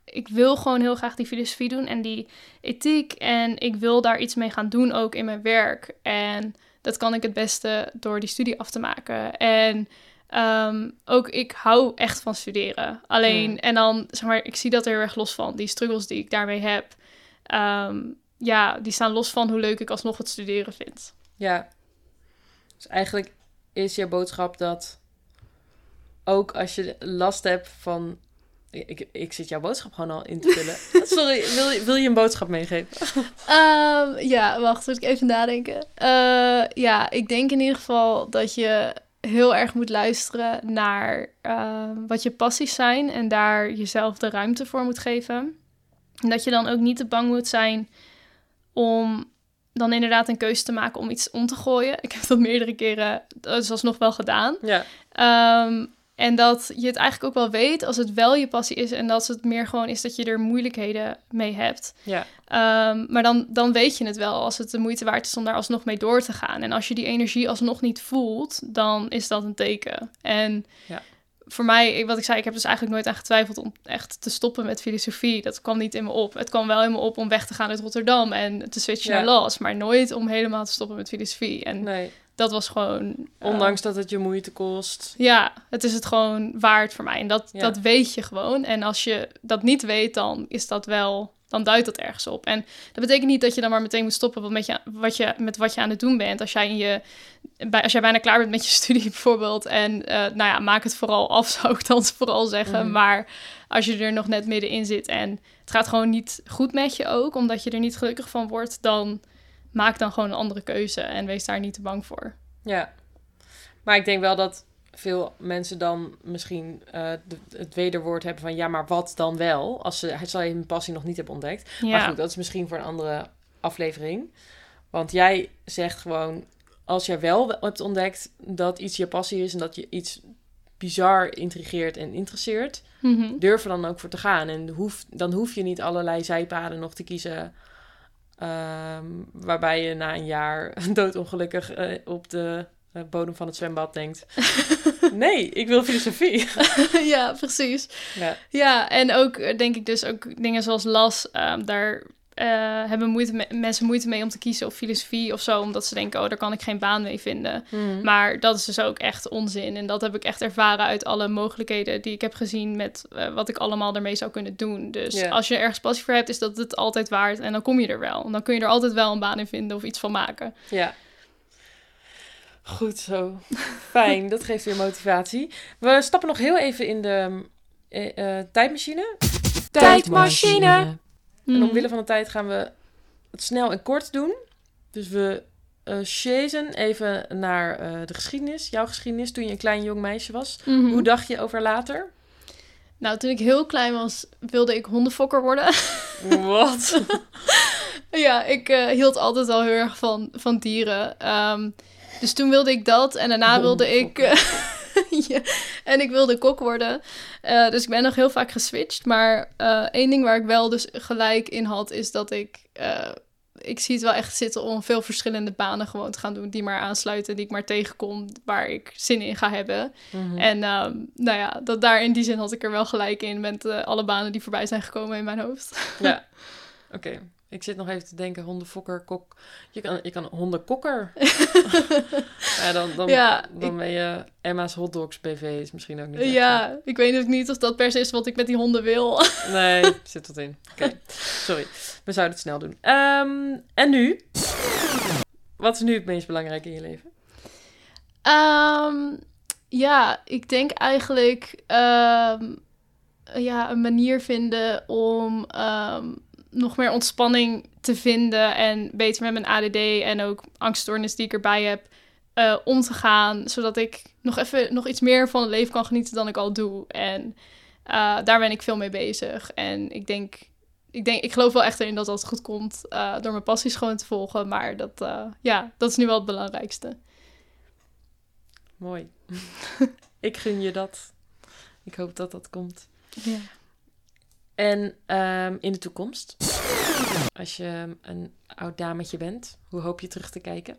Ik wil gewoon heel graag die filosofie doen en die ethiek. En ik wil daar iets mee gaan doen, ook in mijn werk. En dat kan ik het beste door die studie af te maken. En ehm, ook ik hou echt van studeren. Alleen, en dan, zeg maar, ik zie dat er heel erg los van. Die struggles die ik daarmee heb, ehm, ja, die staan los van hoe leuk ik alsnog het studeren vind. Ja. Dus eigenlijk is je boodschap dat ook als je last hebt van... Ik, ik zit jouw boodschap gewoon al in te vullen. <laughs> Sorry, wil je, wil je een boodschap meegeven? <laughs> Ehm, ja, wacht, moet ik even nadenken. Eh, ja, ik denk in ieder geval dat je heel erg moet luisteren naar ehm, wat je passies zijn en daar jezelf de ruimte voor moet geven. En dat je dan ook niet te bang moet zijn om dan inderdaad een keuze te maken om iets om te gooien. Ik heb dat meerdere keren, dat is alsnog wel gedaan. Ja. Ehm, en dat je het eigenlijk ook wel weet als het wel je passie is en dat het meer gewoon is dat je er moeilijkheden mee hebt. Ja. Ehm, maar dan, dan weet je het wel als het de moeite waard is om daar alsnog mee door te gaan. En als je die energie alsnog niet voelt, dan is dat een teken. En Ja. voor mij, wat ik zei, ik heb dus eigenlijk nooit aan getwijfeld om echt te stoppen met filosofie. Dat kwam niet in me op. Het kwam wel in me op om weg te gaan uit Rotterdam en te switchen Ja. naar LAS. Maar nooit om helemaal te stoppen met filosofie. En Nee. Dat was gewoon... eh, Ondanks dat het je moeite kost. ja, het is het gewoon waard voor mij. En dat, Ja. dat weet je gewoon. En als je dat niet weet, dan is dat wel. Dan duidt dat ergens op. En dat betekent niet dat je dan maar meteen moet stoppen wat met, je, wat je, met wat je aan het doen bent. Als jij, in je, bij, als jij bijna klaar bent met je <laughs> studie bijvoorbeeld. En eh, nou ja, maak het vooral af, <laughs> zou ik dan vooral zeggen. Mhm. Maar als je er nog net middenin zit en het gaat gewoon niet goed met je ook, omdat je er niet gelukkig van wordt, dan maak dan gewoon een andere keuze en wees daar niet te bang voor. Ja. Maar ik denk wel dat veel mensen dan misschien eh, het wederwoord hebben van... ja, maar wat dan wel? Als ze als ze hun passie nog niet hebben ontdekt. Ja, Maar goed, dat is misschien voor een andere aflevering. Want jij zegt gewoon... als jij wel hebt ontdekt dat iets je passie is... en dat je iets bizar intrigeert en interesseert... Mhm. durf er dan ook voor te gaan. En hoef, dan hoef je niet allerlei zijpaden nog te kiezen... ehm, waarbij je na een jaar <laughs> doodongelukkig eh, op de eh, bodem van het zwembad denkt... <laughs> nee, ik wil filosofie. <laughs> ja, precies. ja. Ja, en ook eh, denk ik dus ook dingen zoals las, ehm, daar eh, hebben moeite me- mensen moeite mee om te kiezen of filosofie of zo, omdat ze denken, oh, daar kan ik geen baan mee vinden. Mhm. Maar dat is dus ook echt onzin. En dat heb ik echt ervaren uit alle mogelijkheden die ik heb gezien met eh, wat ik allemaal ermee zou kunnen doen. Dus als je ergens passie voor hebt, is dat het altijd waard. En dan kom je er wel. En dan kun je er altijd wel een baan in vinden of iets van maken. Ja. Goed zo. <laughs> Fijn, dat geeft weer motivatie. We stappen nog heel even in de eh, eh, tijdmachine. Tijdmachine. En Mhm. omwille van de tijd gaan we het snel en kort doen. Dus we chasen even naar eh, de geschiedenis. Jouw geschiedenis toen je een klein jong meisje was. Mhm. Hoe dacht je over later? Nou, toen ik heel klein was, wilde ik hondenfokker worden. <laughs> Wat? Ja, ik eh, hield altijd al heel erg van, van dieren. Ehm, dus toen wilde ik dat. En daarna wilde ik... <laughs> en ik wilde kok worden. Eh, dus ik ben nog heel vaak geswitcht. Maar eh, één ding waar ik wel dus gelijk in had... is dat ik... eh, ik zie het wel echt zitten om veel verschillende banen gewoon te gaan doen... die maar aansluiten, die ik maar tegenkom... waar ik zin in ga hebben. Mhm. En ehm, nou ja, dat daar in die zin had ik er wel gelijk in... met alle banen die voorbij zijn gekomen in mijn hoofd. Ja. <laughs> Oké. Ik zit nog even te denken, hondenfokker, kok. Je kan, je kan hondenkokker. <laughs> ja, dan, dan, Ja, dan ik- ben je Emma's Hotdogs BV is misschien ook niet. Ja, ik weet ook niet of dat per se is wat ik met die honden wil. <laughs> Nee, zit dat in. Oké, sorry. We zouden het snel doen. Ehm, en nu? Wat is nu het meest belangrijke in je leven? Ehm, ja, ik denk eigenlijk ehm, ja, een manier vinden om nog meer ontspanning te vinden en beter met mijn ADD en ook angststoornis die ik erbij heb eh, om te gaan, zodat ik nog even nog iets meer van het leven kan genieten dan ik al doe. En eh, daar ben ik veel mee bezig. En ik denk, ik denk, ik geloof wel echt in dat dat goed komt eh, door mijn passies gewoon te volgen. Maar dat, ja, dat is nu wel het belangrijkste. Mooi. <laughs> ik gun je dat. Ik hoop dat dat komt. Ja. En ehm, in de toekomst, als je een oud dametje bent, hoe hoop je terug te kijken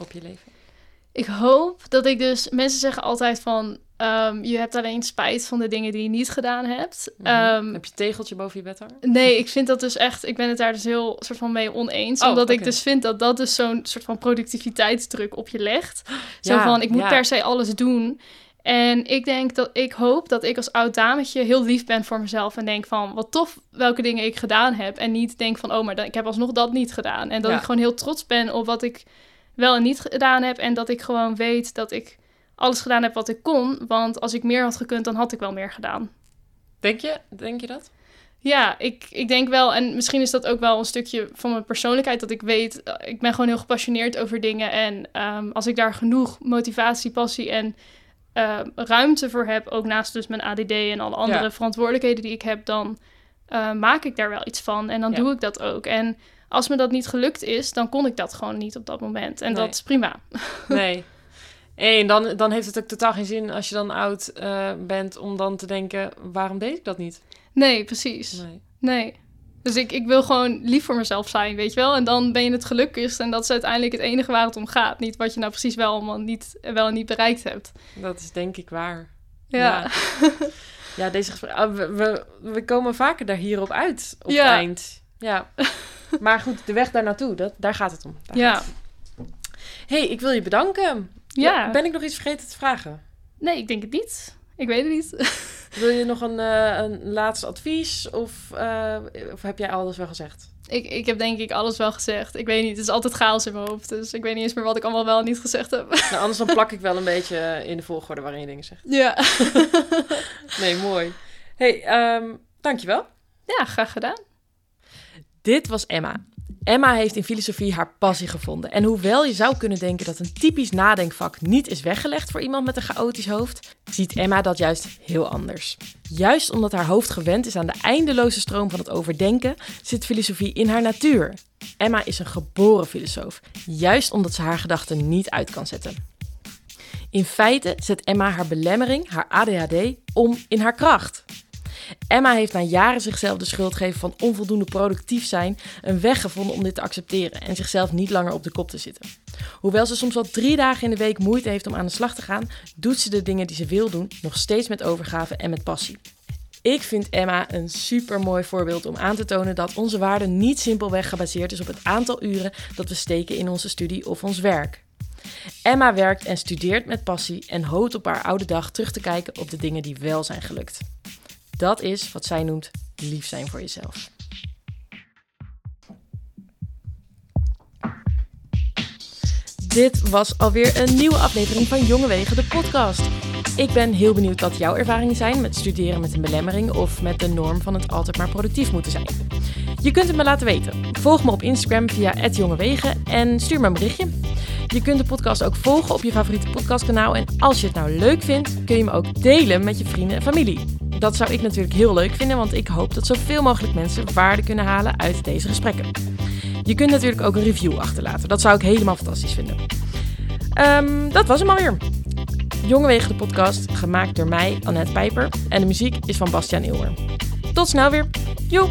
op je leven? Ik hoop dat ik dus... Mensen zeggen altijd van... ehm, je hebt alleen spijt van de dingen die je niet gedaan hebt. Mhm. Ehm, Heb je tegeltje boven je bed hangen? Nee, ik vind dat dus echt... Ik ben het daar dus heel soort van mee oneens. Oh, omdat ik dus vind dat dat dus zo'n soort van productiviteitsdruk op je legt. <gasps> Zo van, ik moet ja. per se alles doen. En ik denk dat ik hoop dat ik als oud dametje heel lief ben voor mezelf. En denk van, wat tof welke dingen ik gedaan heb. En niet denk van, oh, maar dan- ik heb alsnog dat niet gedaan. En dat Ja. ik gewoon heel trots ben op wat ik wel en niet gedaan heb. En dat ik gewoon weet dat ik alles gedaan heb wat ik kon. Want als ik meer had gekund, dan had ik wel meer gedaan. Denk je, denk je dat? Ja, ik, ik denk wel, en misschien is dat ook wel een stukje van mijn persoonlijkheid, dat ik weet, eh, ik ben gewoon heel gepassioneerd over dingen. En ehm, als ik daar genoeg motivatie, passie en ehm, ruimte voor heb, ook naast dus mijn ADD en alle andere Ja. verantwoordelijkheden die ik heb, dan eh, maak ik daar wel iets van. En dan Ja. doe ik dat ook. En als me dat niet gelukt is, dan kon ik dat gewoon niet op dat moment. En Nee. dat is prima. <laughs> Nee. En dan, dan heeft het ook totaal geen zin als je dan oud eh, bent om dan te denken, waarom deed ik dat niet? Nee, precies. Nee. Nee. Dus ik, ik wil gewoon lief voor mezelf zijn, weet je wel. En dan ben je het gelukkigst. En dat is uiteindelijk het enige waar het om gaat. Niet wat je nou precies wel allemaal niet, wel en niet bereikt hebt. Dat is denk ik waar. Ja. Ja, <laughs> deze ah, we, we, we komen vaker daar hierop uit op Ja. het eind. Ja. <laughs> Maar goed, de weg daar naartoe, dat, daar gaat het om. Daar Ja. gaat het om. hey, ik wil je bedanken. Ja. Ben ik nog iets vergeten te vragen? Nee, ik denk het niet. Ik weet het niet. <laughs> Wil je nog een, eh, een laatste advies? Of, eh, of heb jij alles wel gezegd? ik, ik heb denk ik alles wel gezegd. Ik weet niet, het is altijd chaos in mijn hoofd. Dus ik weet niet eens meer wat ik allemaal wel en niet gezegd heb. Nou, anders dan plak <laughs> ik wel een beetje in de volgorde waarin je dingen zegt. Ja. <laughs> Nee, mooi. hey, ehm, dankjewel. Ja, graag gedaan. Dit was Emma. Emma heeft in filosofie haar passie gevonden. En hoewel je zou kunnen denken dat een typisch nadenkvak niet is weggelegd voor iemand met een chaotisch hoofd, ziet Emma dat juist heel anders. Juist omdat haar hoofd gewend is aan de eindeloze stroom van het overdenken, zit filosofie in haar natuur. Emma is een geboren filosoof, juist omdat ze haar gedachten niet uit kan zetten. In feite zet Emma haar belemmering, haar ADHD, om in haar kracht. Emma heeft na jaren zichzelf de schuld geven van onvoldoende productief zijn een weg gevonden om dit te accepteren en zichzelf niet langer op de kop te zitten. Hoewel ze soms wel drie dagen in de week moeite heeft om aan de slag te gaan, doet ze de dingen die ze wil doen nog steeds met overgave en met passie. Ik vind Emma een super mooi voorbeeld om aan te tonen dat onze waarde niet simpelweg gebaseerd is op het aantal uren dat we steken in onze studie of ons werk. Emma werkt en studeert met passie en hoopt op haar oude dag terug te kijken op de dingen die wel zijn gelukt. Dat is wat zij noemt lief zijn voor jezelf. Dit was alweer een nieuwe aflevering van Jonge Wegen, de podcast. Ik ben heel benieuwd wat jouw ervaringen zijn met studeren met een belemmering of met de norm van het altijd maar productief moeten zijn. Je kunt het me laten weten. Volg me op Instagram via @jongewegen en stuur me een berichtje. Je kunt de podcast ook volgen op je favoriete podcastkanaal en als je het nou leuk vindt, kun je me ook delen met je vrienden en familie. Dat zou ik natuurlijk heel leuk vinden, want ik hoop dat zoveel mogelijk mensen waarde kunnen halen uit deze gesprekken. Je kunt natuurlijk ook een review achterlaten. Dat zou ik helemaal fantastisch vinden. Ehm, dat was hem alweer. Jongewegen de podcast, gemaakt door mij, Annette Pijper. En de muziek is van Bastiaan Ilmer. Tot snel weer. Joe!